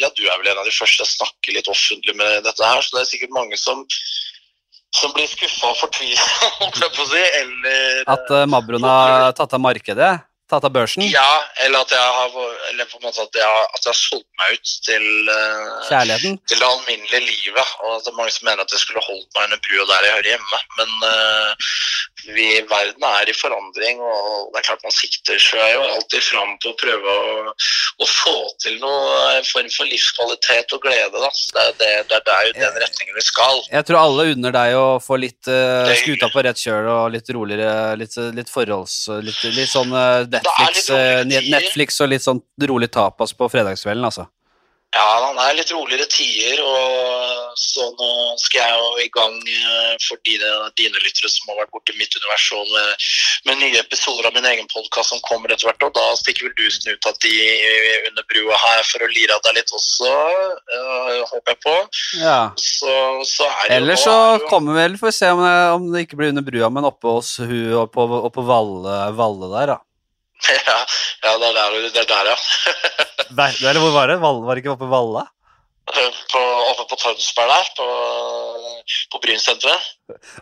Ja, du er vel en av de første jeg snakker litt offentlig med dette her, så det er sikkert mange som som blir skuffa og fortvila, holdt jeg på å si. Eller At uh, Mabroen har tatt av markedet? Tatt av børsen? Ja, eller at jeg har, eller på en måte at jeg, at jeg har solgt meg ut til, uh, Kjærligheten? til det alminnelige livet. Og at det er mange som mener at jeg skulle holdt meg under brua der jeg hører hjemme. Men uh, vi, verden er i forandring, og det er klart man sikter seg jo alltid fram på å prøve å, å få til noe form for livskvalitet og glede. Da. Det, det, det, det er jo den retningen vi skal. Jeg tror alle unner deg å få litt uh, skuta på rett kjøl og litt roligere, litt, litt forholds... Litt, litt sånn uh, Netflix, litt Netflix, og litt sånn rolig tapas på fredagskvelden, altså. Ja, det er litt roligere tider, og så nå skal jeg jo i gang eh, for dine, dine lyttere som har vært borti mitt univers, og med, med, nye episoder av min egen podkast som kommer etter hvert. Og da stikker vel du ut av de under brua her for å lire av deg litt også, uh, håper jeg på. Ja. Så, så er det Eller så jo... kommer vel, får vi se om det, om det, ikke blir under brua, men oppe hos hun og på, og på Valle, Valle der, da. Ja, ja det, er der, det er der, ja. Nei, eller hvor var det? Var det ikke oppe i Valla? På, oppe på Tønsberg der, på, på Brynsenteret.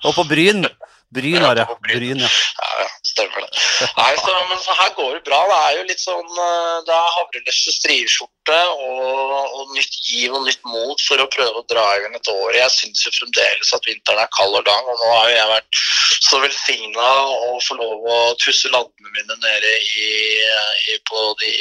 Og på Bryn? Bryn var det. Bryn, ja. ja. ja stemmer det. Nei, så, men så her går det bra. Det er jo litt sånn eh, Det er havreløse strieskjorte og, og, nytt giv og nytt mot for å prøve å dra i gang et år. Jeg syns jo fremdeles at vinteren er kald og lang, og nå har jo jeg vært så velsigna å få lov å tusse landene mine nede i, i, på de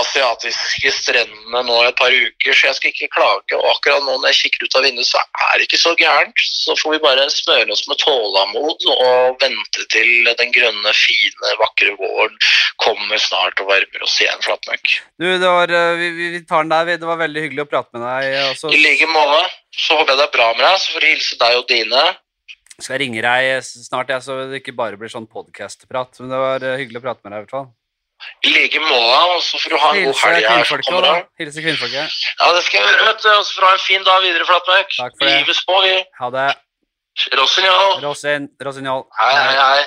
asiatiske strendene nå et par uker, så jeg skal ikke klage. Og akkurat nå når jeg kikker ut av vinduet, så er det ikke så gærent. Så får vi bare smøre oss med tålmod og vente til den grønne, fine, vakre våren kommer snart og varmer oss igjen, Flatmøkk. Du, det var, eh, vi, vi tar den der. Det var veldig hyggelig å prate med deg. Også. I like måte. Så håper jeg det er bra med deg. Så får du hilse deg og dine. Jeg skal ringe deg snart, jeg, så det ikke bare blir sånn podkast-prat. Men det var eh, hyggelig å prate med deg, i hvert fall. I like måte, og så får du ha en god helg her. Hilse kvinnfolket. Ja, det skal jeg gjøre, vet du. Og så får du ha en fin dag videre, Flatmøkk. Gives på, vi. Ha det. Rossignol. Rosin, Rossignol. Hei, hei, hei.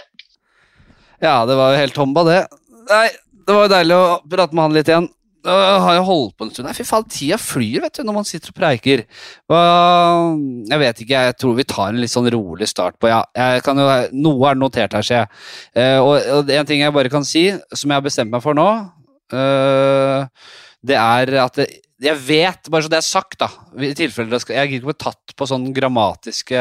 Ja, det var jo helt tomba, det. Nei, det var jo deilig å prate med han litt igjen. Har jeg holdt på en stund. Nei, fy faen, tida flyr vet du, når man sitter og preiker. Jeg vet ikke, jeg tror vi tar en litt sånn rolig start på ja, kan Noe er notert her, ser jeg. Uh, og, og en ting jeg bare kan si, som jeg har bestemt meg for nå uh, det er at det, jeg vet, bare så det er sagt, da i tilfelle Jeg gidder ikke bli tatt på sånn grammatiske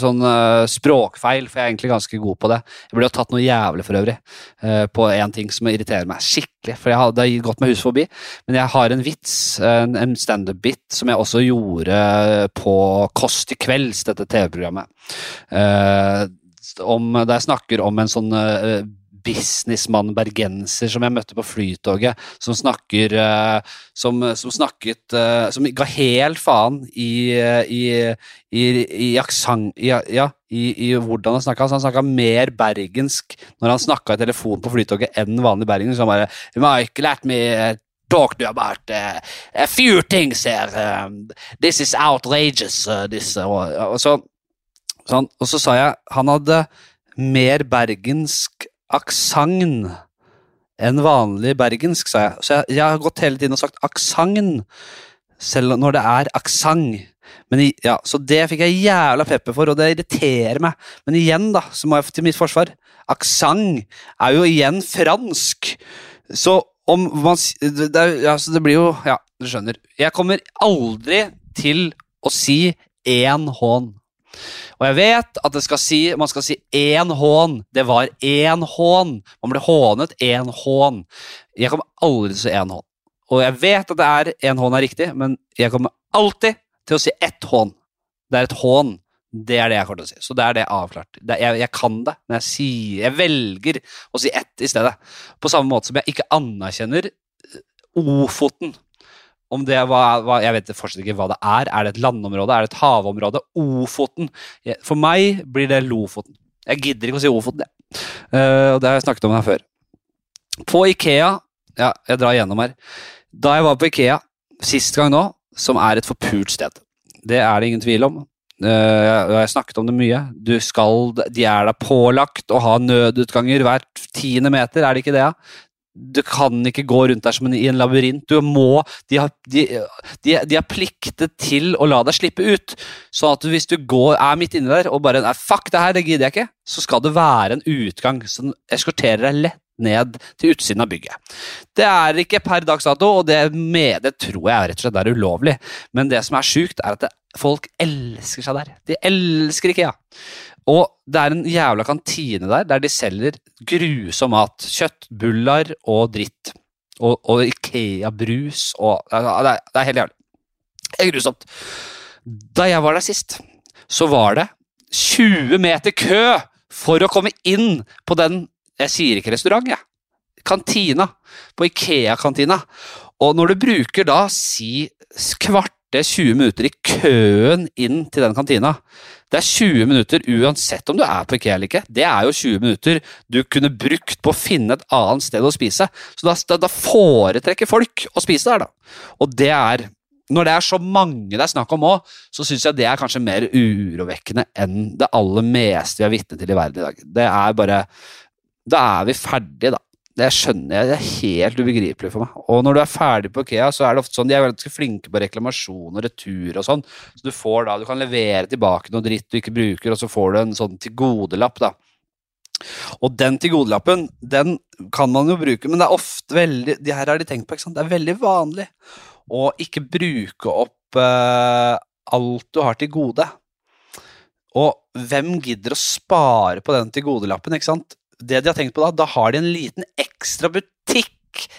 sånn eh, språkfeil, for jeg er egentlig ganske god på det. Jeg ble jo tatt noe jævlig for øvrig eh, på én ting som irriterer meg skikkelig. For har, det har gått meg hus forbi. Men jeg har en vits, en, en standup-bit, som jeg også gjorde på Kåss til kvelds, dette TV-programmet. Eh, om, der jeg snakker om en sånn eh, businessmann bergenser som jeg møtte på Flytoget, som snakker uh, som, som, snakket uh, Som ga helt faen i, i, i, i aksent ja, i, hvordan han snakka. Han snakka mer bergensk når han snakka i telefon på Flytoget enn vanlig bergensk. Så han bare Michael, let me talk to you about uh, a few things here. Um, this is outrageous. Uh, this, uh, og, så, sånn, og så sa jeg han hadde mer bergensk aksent enn vanlig bergensk, sa jeg. Så jeg, jeg, har gått hele tiden og sagt aksent, selv når det er aksent. Men ja, Så det fikk jeg jævla pepper for, og det irriterer meg. Men igjen, da, så må jeg til mitt forsvar. Aksent er jo igjen fransk. Så om man det, ja, så det blir jo Ja, du skjønner. Jeg kommer aldri til å si én hån. Og jeg vet at skal si, man skal si én hån. Det var én hån. Man ble hånet én hån. Jeg kommer aldri til å si én hån. Og jeg vet at det er én hån er riktig, men jeg kommer alltid til å si ett hån. Det er et hån. Det er det jeg kommer til å si. Så det er det avklart. Det er, jeg, jeg, kan det, men jeg, sier, jeg velger å si ett i stedet. På samme måte som jeg ikke anerkjenner Ofoten om det var, var, Jeg vet fortsatt ikke hva det er. Er det et landområde? Er det et havområde? Ofoten. For meg blir det Lofoten. Jeg gidder ikke å si Ofoten, jeg. Uh, det har jeg snakket om her før. På Ikea Ja, jeg drar gjennom her. Da jeg var på Ikea sist gang nå, som er et forpult sted. Det er det ingen tvil om. Uh, jeg har snakket om det mye. Du skal, de er da pålagt å ha nødutganger hvert tiende meter, er det ikke det? Ja? Du kan ikke gå rundt der som en, i en labyrint. Du må, de har, de, de, de har, pliktet til å la deg slippe ut. Sånn at hvis du går, er midt inni der og bare fuck det her, det gidder jeg ikke, så skal det være en utgang som eskorterer deg lett ned til utsiden av bygget. Det er ikke per dags dato, og det, med, det tror jeg rett og slett er ulovlig. Men det som er sjukt, er at det, folk elsker seg der. De elsker IKEA. Og det er en jævla kantine der der de selger grusom mat. Kjøttbuller og dritt. Og, og Ikea-brus og det er, det er helt jævlig. Det er grusomt. Da jeg var der sist, så var det 20 meter kø for å komme inn på den Jeg sier ikke restaurant, jeg. Kantina. På Ikea-kantina. Og når du bruker da si kvarte 20 minutter i køen inn til den kantina. Det er 20 minutter uansett om du er på IKEA eller ikke. Det er jo 20 minutter du kunne brukt på å finne et annet sted å spise. Så da, da foretrekker folk å spise der, da. Og det er Når det er så mange det er snakk om òg, så syns jeg det er kanskje mer urovekkende enn det aller meste vi er vitne til i verden i dag. Det er bare Da er vi ferdige, da. Det skjønner jeg, det er helt ubegripelig for meg. Og når du er ferdig på Ikea, så er det ofte sånn, de er ganske flinke på reklamasjon og retur og sånn. Så du får da, du kan levere tilbake noe dritt du ikke bruker, og så får du en sånn tilgodelapp, da. Og den tilgodelappen, den kan man jo bruke, men det er ofte veldig De her har de tenkt på, ikke sant. Det er veldig vanlig å ikke bruke opp eh, alt du har til gode. Og hvem gidder å spare på den tilgodelappen, ikke sant? det de har tenkt på da, da har de en liten ekstra butikk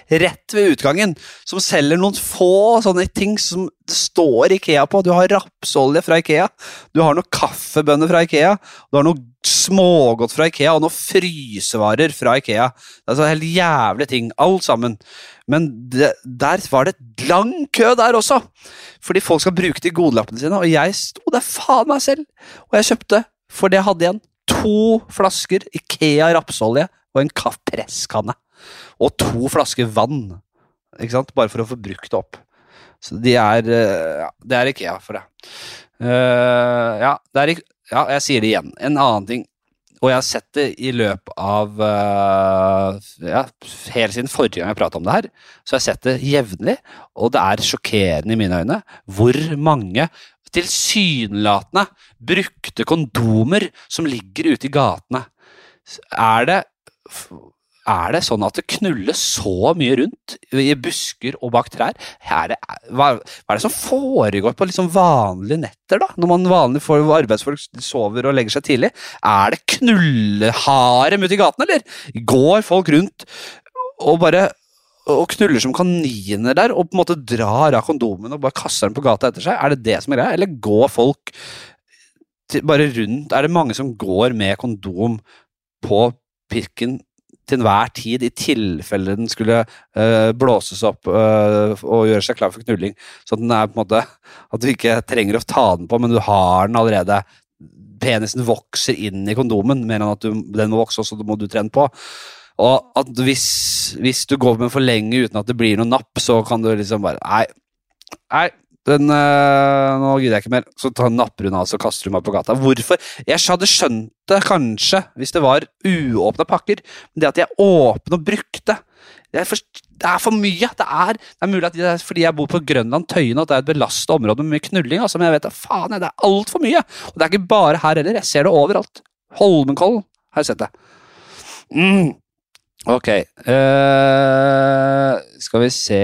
rett ved utgangen som selger noen få sånne ting som det står Ikea på. Du har rapsolje fra Ikea, du har noen kaffebønner fra Ikea, du har noe smågodt fra Ikea og noen frysevarer fra Ikea. Det er sånne helt jævlige ting, alt sammen. Men det, der var det lang kø der også, fordi folk skal bruke de godelappene sine, og jeg sto der faen meg selv, og jeg kjøpte for det jeg hadde igjen to flasker Ikea rapsolje og en presskanne. Og to flasker vann, ikke sant? bare for å få brukt det opp. Så de er eh, Det er Ikea for deg. Uh, ja, det er, ja, jeg sier det igjen. En annen ting og jeg har sett det i løpet av uh, ja, Helt siden forrige gang jeg prata om det her, så har jeg sett det jevnlig, og det er sjokkerende i mine øyne hvor mange tilsynelatende brukte kondomer som ligger ute i gatene. Er det er det sånn at det knuller så mye rundt i busker og bak trær? Er hva, er det som foregår på liksom vanlige netter, da? Når man vanlig får arbeidsfolk sover og legger seg tidlig? Er det knulleharem ute i gaten, eller? Går folk rundt og bare og knuller som kaniner der og på en måte drar av kondomen og bare kaster den på gata etter seg? Er det det som er greia, eller går folk til, bare rundt Er det mange som går med kondom på pirken til enhver tid, i tilfelle den skulle uh, blåses opp uh, og gjøre seg klar for knulling. Så den er på en måte At du ikke trenger å ta den på, men du har den allerede. Penisen vokser inn i kondomen mer enn at du, den må vokse, så må du trene på. Og at hvis, hvis, du går med for lenge uten at det blir noe napp, så kan du liksom bare Nei, nei den, øh, nå gidder jeg ikke mer. Så tar napper hun av og kaster hun meg på gata. Hvorfor? Jeg hadde skjønt det kanskje hvis det var uåpna pakker, men det at jeg åpne og brukte det er, for, det er for mye. Det er, det er mulig at det er fordi jeg bor på Grønland, Tøyen, at det er et belasta område med mye knulling. Altså, men jeg vet da faen, det er altfor mye. Og det er ikke bare her heller. Jeg ser det overalt. Holmenkollen har jeg sett det. Mm. Ok. Uh, skal vi se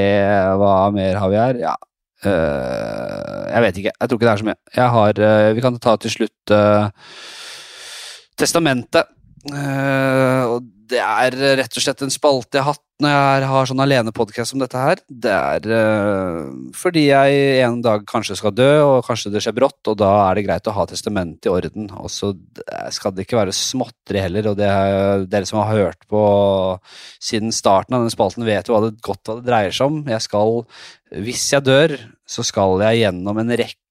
Hva mer har vi her? Ja. Uh, jeg vet ikke. Jeg tror ikke det er så mye. Jeg har uh, Vi kan ta til slutt Testamentet. Og det er rett og slett en spalte jeg har hatt når jeg har sånn alenepodkast som dette her. Det er uh, fordi jeg en dag kanskje skal dø, og kanskje det skjer brått, og da er det greit å ha testamentet i orden. Og så skal det ikke være småtteri heller, og det er, dere som har hørt på siden starten av denne spalten, vet jo hva det, godt hva det dreier seg om. Jeg skal, hvis jeg dør, så skal jeg gjennom en rekke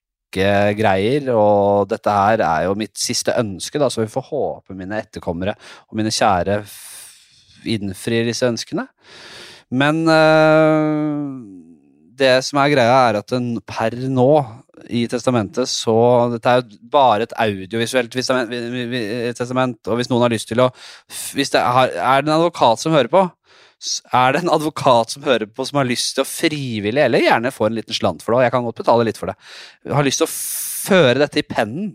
greier, og dette her er jo mitt siste ønske, da, så vi får håpe mine etterkommere og mine kjære innfrir disse ønskene. Men øh, det som er greia, er at den per nå i testamentet så Dette er jo bare et audiovisuelt testament, og hvis noen har lyst til å hvis det er, er det en advokat som hører på? Er det en advokat som hører på som har lyst til å frivillig, eller gjerne få en liten slant for det, og jeg kan godt betale litt for det, har lyst til å føre dette i pennen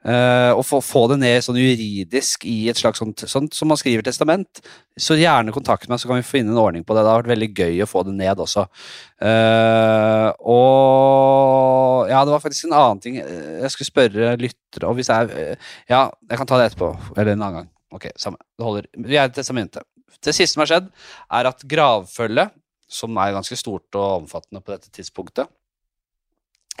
Uh, og få, få, det ned sånn juridisk i et slags sånt, sånt som man skriver testament, så gjerne kontakt meg, så kan vi finne en ordning på det. Det har vært veldig gøy å få det ned også. Uh, og ja, det var faktisk en annen ting jeg skulle spørre lyttere og hvis jeg Ja, jeg kan ta det etterpå, eller en annen gang. Ok, samme. Det holder. Vi er i testamentet. Det siste som har skjedd, er at gravfølget, som er ganske stort og omfattende på dette tidspunktet,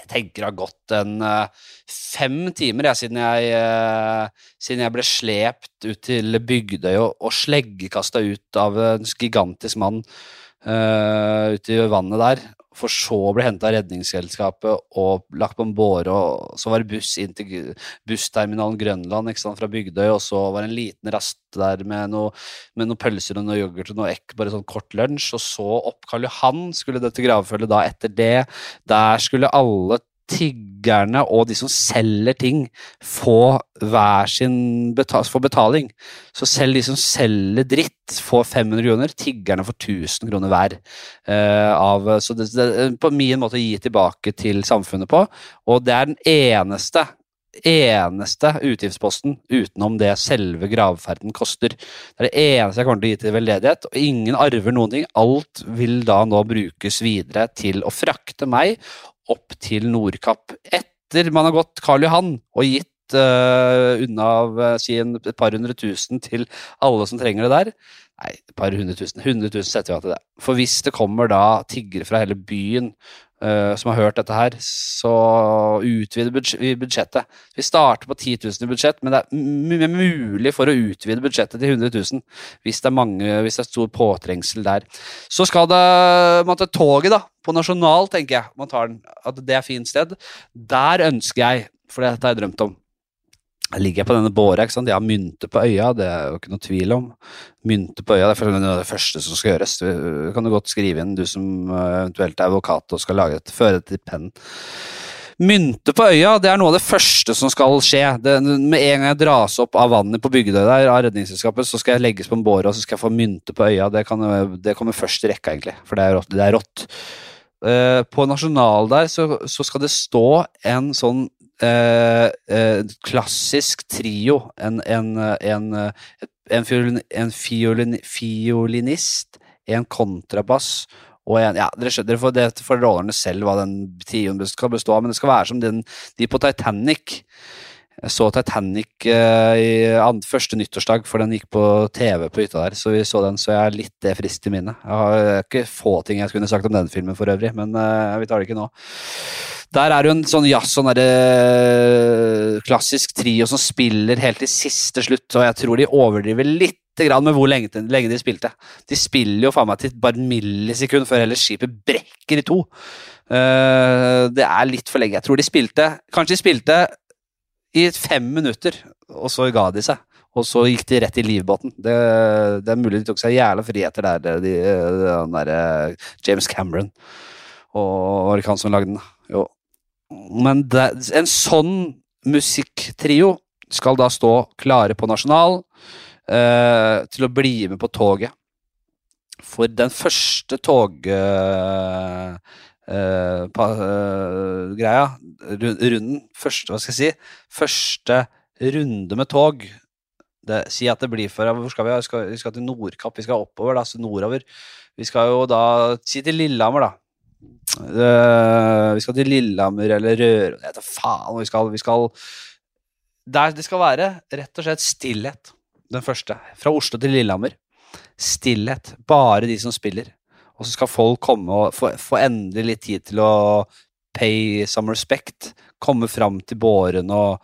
jeg tenker det har gått en uh, fem timer jeg, siden, jeg, uh, siden jeg ble slept ut til Bygdøy og, og sleggekasta ut av en gigantisk mann uh, ute i vannet der for så å bli henta av Redningsselskapet og lagt på en båre. og Så var det buss inn til bussterminalen Grønland ikke sant, fra Bygdøy, og så var det en liten rast der med noe, med noen pølser og noe yoghurt og noe ekk, bare sånn kort lunsj. Og så opp Karl Johan skulle dette gravfølget da etter det. Der skulle alle tiggerne og de som selger ting, få hver sin beta få betaling. Så selv de som selger dritt, får 500 kroner. Tiggerne får 1000 kroner hver. Uh, av, så det, er på min måte å gi tilbake til samfunnet på. Og det er den eneste eneste utgiftsposten utenom det selve gravferden koster. Det er det eneste jeg kommer til å gi til veldedighet, og ingen arver noen ting. Alt vil da nå brukes videre til å frakte meg opp til Nordkapp. Etter man har gått Karl Johan og gitt uh, unna av si et par hundre tusen til alle som trenger det der. Nei, et par hundre tusen. Hundre tusen setter vi av til det. For hvis det kommer da tiggere fra hele byen uh, som har hørt dette her, så utvider vi budsjettet. Vi starter på 10 000 i budsjett, men det er mulig for å utvide budsjettet til 100 000 hvis det er, mange, hvis det er stor påtrengsel der. Så skal det måtte toget, da, på Nasjonal, tenker jeg, man tar den, at det er fint sted. Der ønsker jeg, for dette har jeg drømt om jeg ligger på denne båra. ikke sant? Jeg har mynter på øya, det er jo ikke noe tvil om. Mynter på øya, det er noe av det første som skal gjøres. Du kan du godt skrive inn, du som eh, eventuelt er advokat og skal lage et, føre det til pennen. Mynter på øya det er noe av det første som skal skje. Det, med en gang jeg dras opp av vannet på Bygdøy der, av Redningsselskapet, så skal jeg legges på en båre og så skal jeg få mynter på øya. Det, kan, det, kommer først i rekka, egentlig, for det er rått. Det er rått. Uh, på Nasjonal der så, så, skal det stå en sånn klassisk trio, en, en, en, en, fiolin, en fiolin, fiolinist, en kontrabass og en Ja, dere skjønner, dere får, det får rollerne selv hva den trioen skal bestå av, men det skal være som den, de på Titanic. Jeg så Titanic uh, i første nyttårsdag, for den gikk på TV på hytta der. Så vi så den, så jeg er litt det friskt i minnet. Jeg har ikke få ting jeg skulle sagt om den filmen for øvrig, men uh, vi tar det ikke nå. Der er det jo en sånn jazz, sånn derre uh, klassisk trio som spiller helt til siste slutt, og jeg tror de overdriver litt med hvor lenge, lenge, de spilte. De spiller jo faen meg til bare millisekund før hele skipet brekker i to. Uh, det er litt for lenge. Jeg tror de spilte Kanskje de spilte i fem minutter, og så ga de seg. Og så gikk de rett i livbåten. Det, det er mulig de tok seg jævla friheter der, de, den derre James Cameron. Og var det ikke han som lagde den? Jo. Men det, en sånn musikktrio skal da stå klare på Nasjonal eh, til å bli med på toget. For den første tog... Eh, uh, greia. Runden. Første, hva skal jeg si? Første runde med tog. Det, si at det blir for Hvor skal vi? Vi skal, vi skal til Nordkapp. Vi skal oppover, da, så nordover. Vi skal jo da Si til Lillehammer, da. Uh, vi skal til Lillehammer eller Røros Jeg vet faen vi skal. Vi skal Der det skal være rett og slett stillhet. Den første. Fra Oslo til Lillehammer. Stillhet. Bare de som spiller. Og så skal folk komme og få, få endelig litt tid til å pay some respect. Komme fram til båren og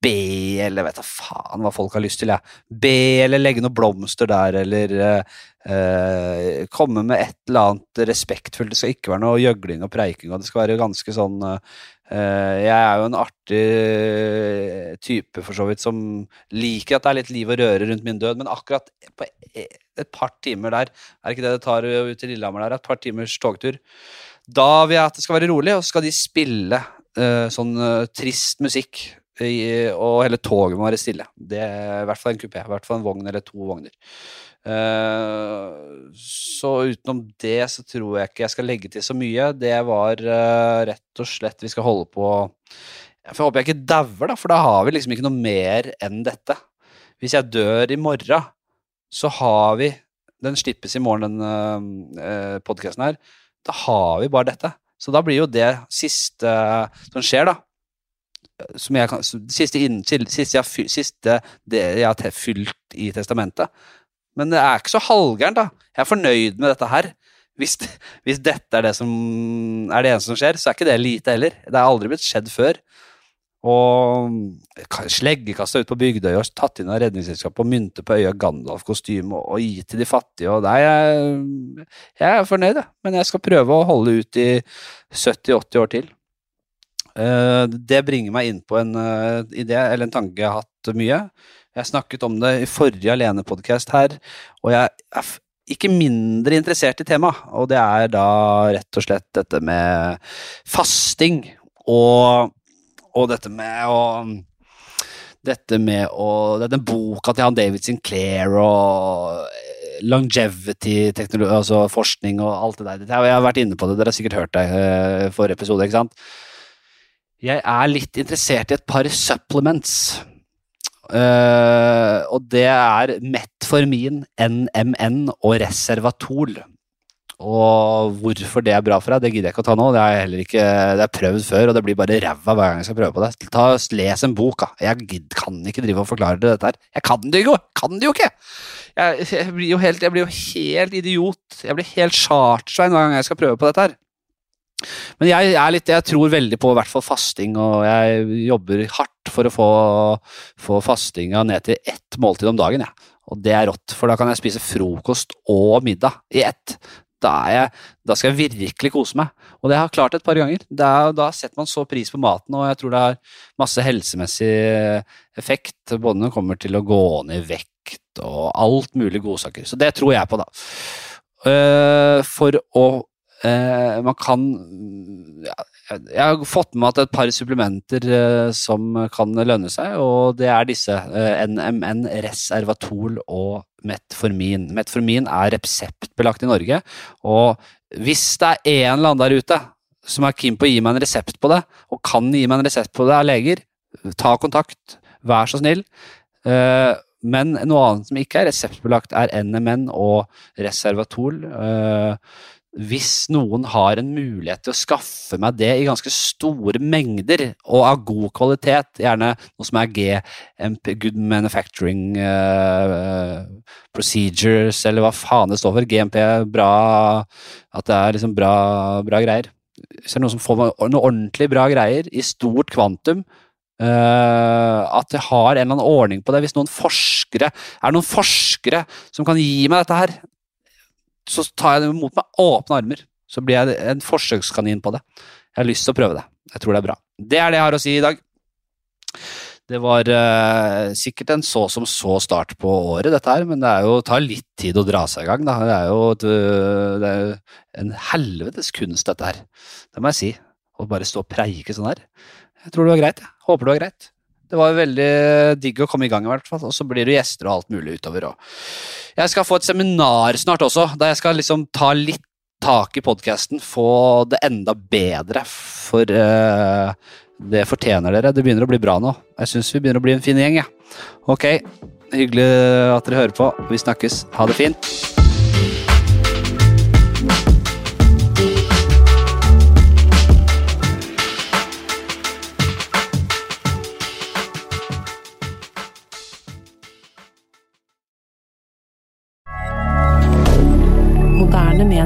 eh, be, eller vet da faen hva folk har lyst til. Ja. Be, eller legge noen blomster der, eller eh, komme med et eller annet respektfullt. Det skal ikke være noe gjøgling og preiking, og det skal være ganske sånn eh, Jeg er jo en artig type, for så vidt, som liker at det er litt liv og røre rundt min død, men akkurat på e, et par timer der. Er ikke det det tar ut til Lillehammer der? Et par timers togtur. Da vil jeg at det skal være rolig, og så skal de spille uh, sånn trist musikk. Og hele toget må være stille. Det er I hvert fall en kupé. I hvert fall en vogn eller to vogner. Uh, så utenom det så tror jeg ikke jeg skal legge til så mye. Det var rett og slett Vi skal holde på Jeg får håpe jeg ikke dauer, da, for da har vi liksom ikke noe mer enn dette. Hvis jeg dør i morgen, så har vi Den slippes i morgen, den eh, podkasten her. Da har vi bare dette. Så da blir jo det siste som skjer, da som jeg kan, siste, inn, siste, jeg, siste det jeg har fylt i testamentet. Men det er ikke så halvgærent, da. Jeg er fornøyd med dette her. Hvis, hvis, dette er det som er det eneste som skjer, så er ikke det lite heller. Det er aldri blitt skjedd før. Og sleggekasta ut på Bygdøy og tatt inn av Redningsselskapet og mynte på øya Gandalf-kostyme og, og gi til de fattige. Og er jeg, jeg er fornøyd, men jeg skal prøve å holde ut i 70-80 år til. Uh, det bringer meg inn på en uh, idé eller en tanke jeg har hatt mye. Jeg snakket om det i forrige Alene-podkast her, og jeg er ikke mindre interessert i temaet. Og det er da rett og slett dette med fasting og og dette med å dette med å Denne boka til han David Sinclair og eh, longevity, altså og alt det der. Jeg har vært inne på det, dere har sikkert hørt det i uh, forrige episode. ikke sant? Jeg er litt interessert i et par supplements. Uh, og det er Metformin, NMN og Reservatol. Og hvorfor det er bra for deg, det gidder jeg ikke å ta nå. Det er heller ikke, det er prøvd før, og det blir bare ræva hver gang jeg skal prøve på det. Ta, Les en bok, da. Jeg kan ikke drive og forklare dette her. Jeg kan det jo, kan det jo ikke! Jeg, jeg, blir jo helt, jeg blir jo helt idiot. Jeg blir helt chartsvein hver gang jeg skal prøve på dette her. Men jeg, litt, jeg tror veldig på i hvert fall fasting, og jeg jobber hardt for å få, få fastinga ned til ett måltid om dagen. Ja. Og det er rått, for da kan jeg spise frokost og middag i ett da, jeg, da, skal jeg virkelig kose meg. Og det har jeg klart et par ganger. Er, da setter man så pris på maten, og jeg tror det har masse helsemessig effekt. Både når det kommer til å gå ned i vekt og alt mulig godsaker. Så det tror jeg på, da. Uh, for å uh, Man kan ja, Jeg har fått med at et par supplementer eh, som kan lønne seg, og det er disse NMN, Reservatol og Metformin. Metformin er reseptbelagt i Norge, og hvis det er en eller annen der ute som er keen på å gi meg en resept på det, og kan gi meg en resept på det av leger, ta kontakt, vær så snill. Eh, Men noe annet som ikke er reseptbelagt, er NMN og Reservatol. Eh, hvis noen har en mulighet til å skaffe meg det i ganske store mengder og av god kvalitet, gjerne noe som er GMP, Good Manufacturing uh, Procedures, eller hva faen det står for, GMP, bra At det er liksom bra, bra greier. Hvis det er noen som får meg noe ordentlig bra greier i stort kvantum, Uh, at jeg har en eller annen ordning på det. Hvis noen forskere er det noen forskere som kan gi meg dette her, så tar jeg det imot med åpne armer. Så blir jeg en forsøkskanin på det. Jeg har lyst til å prøve det. Jeg tror det er bra. Det er det jeg har å si i dag. Det var uh, sikkert en så som så start på året, dette her, men det er jo, tar litt tid å dra seg i gang. Da. Det er jo et, det er en helvetes kunst, dette her. Det må jeg si. Å bare stå og preike sånn her. Jeg tror det var greit. Jeg. Håper det var greit. Det var veldig digg å komme i gang, i hvert fall. Og så blir det gjester og alt mulig utover. Jeg skal få et seminar snart også, der jeg skal liksom ta litt tak i podkasten, få det enda bedre. For uh, det fortjener dere. Det begynner å bli bra nå. Jeg syns vi begynner å bli en fin gjeng, jeg. Ja. Ok, hyggelig at dere hører på. Vi snakkes. Ha det fint.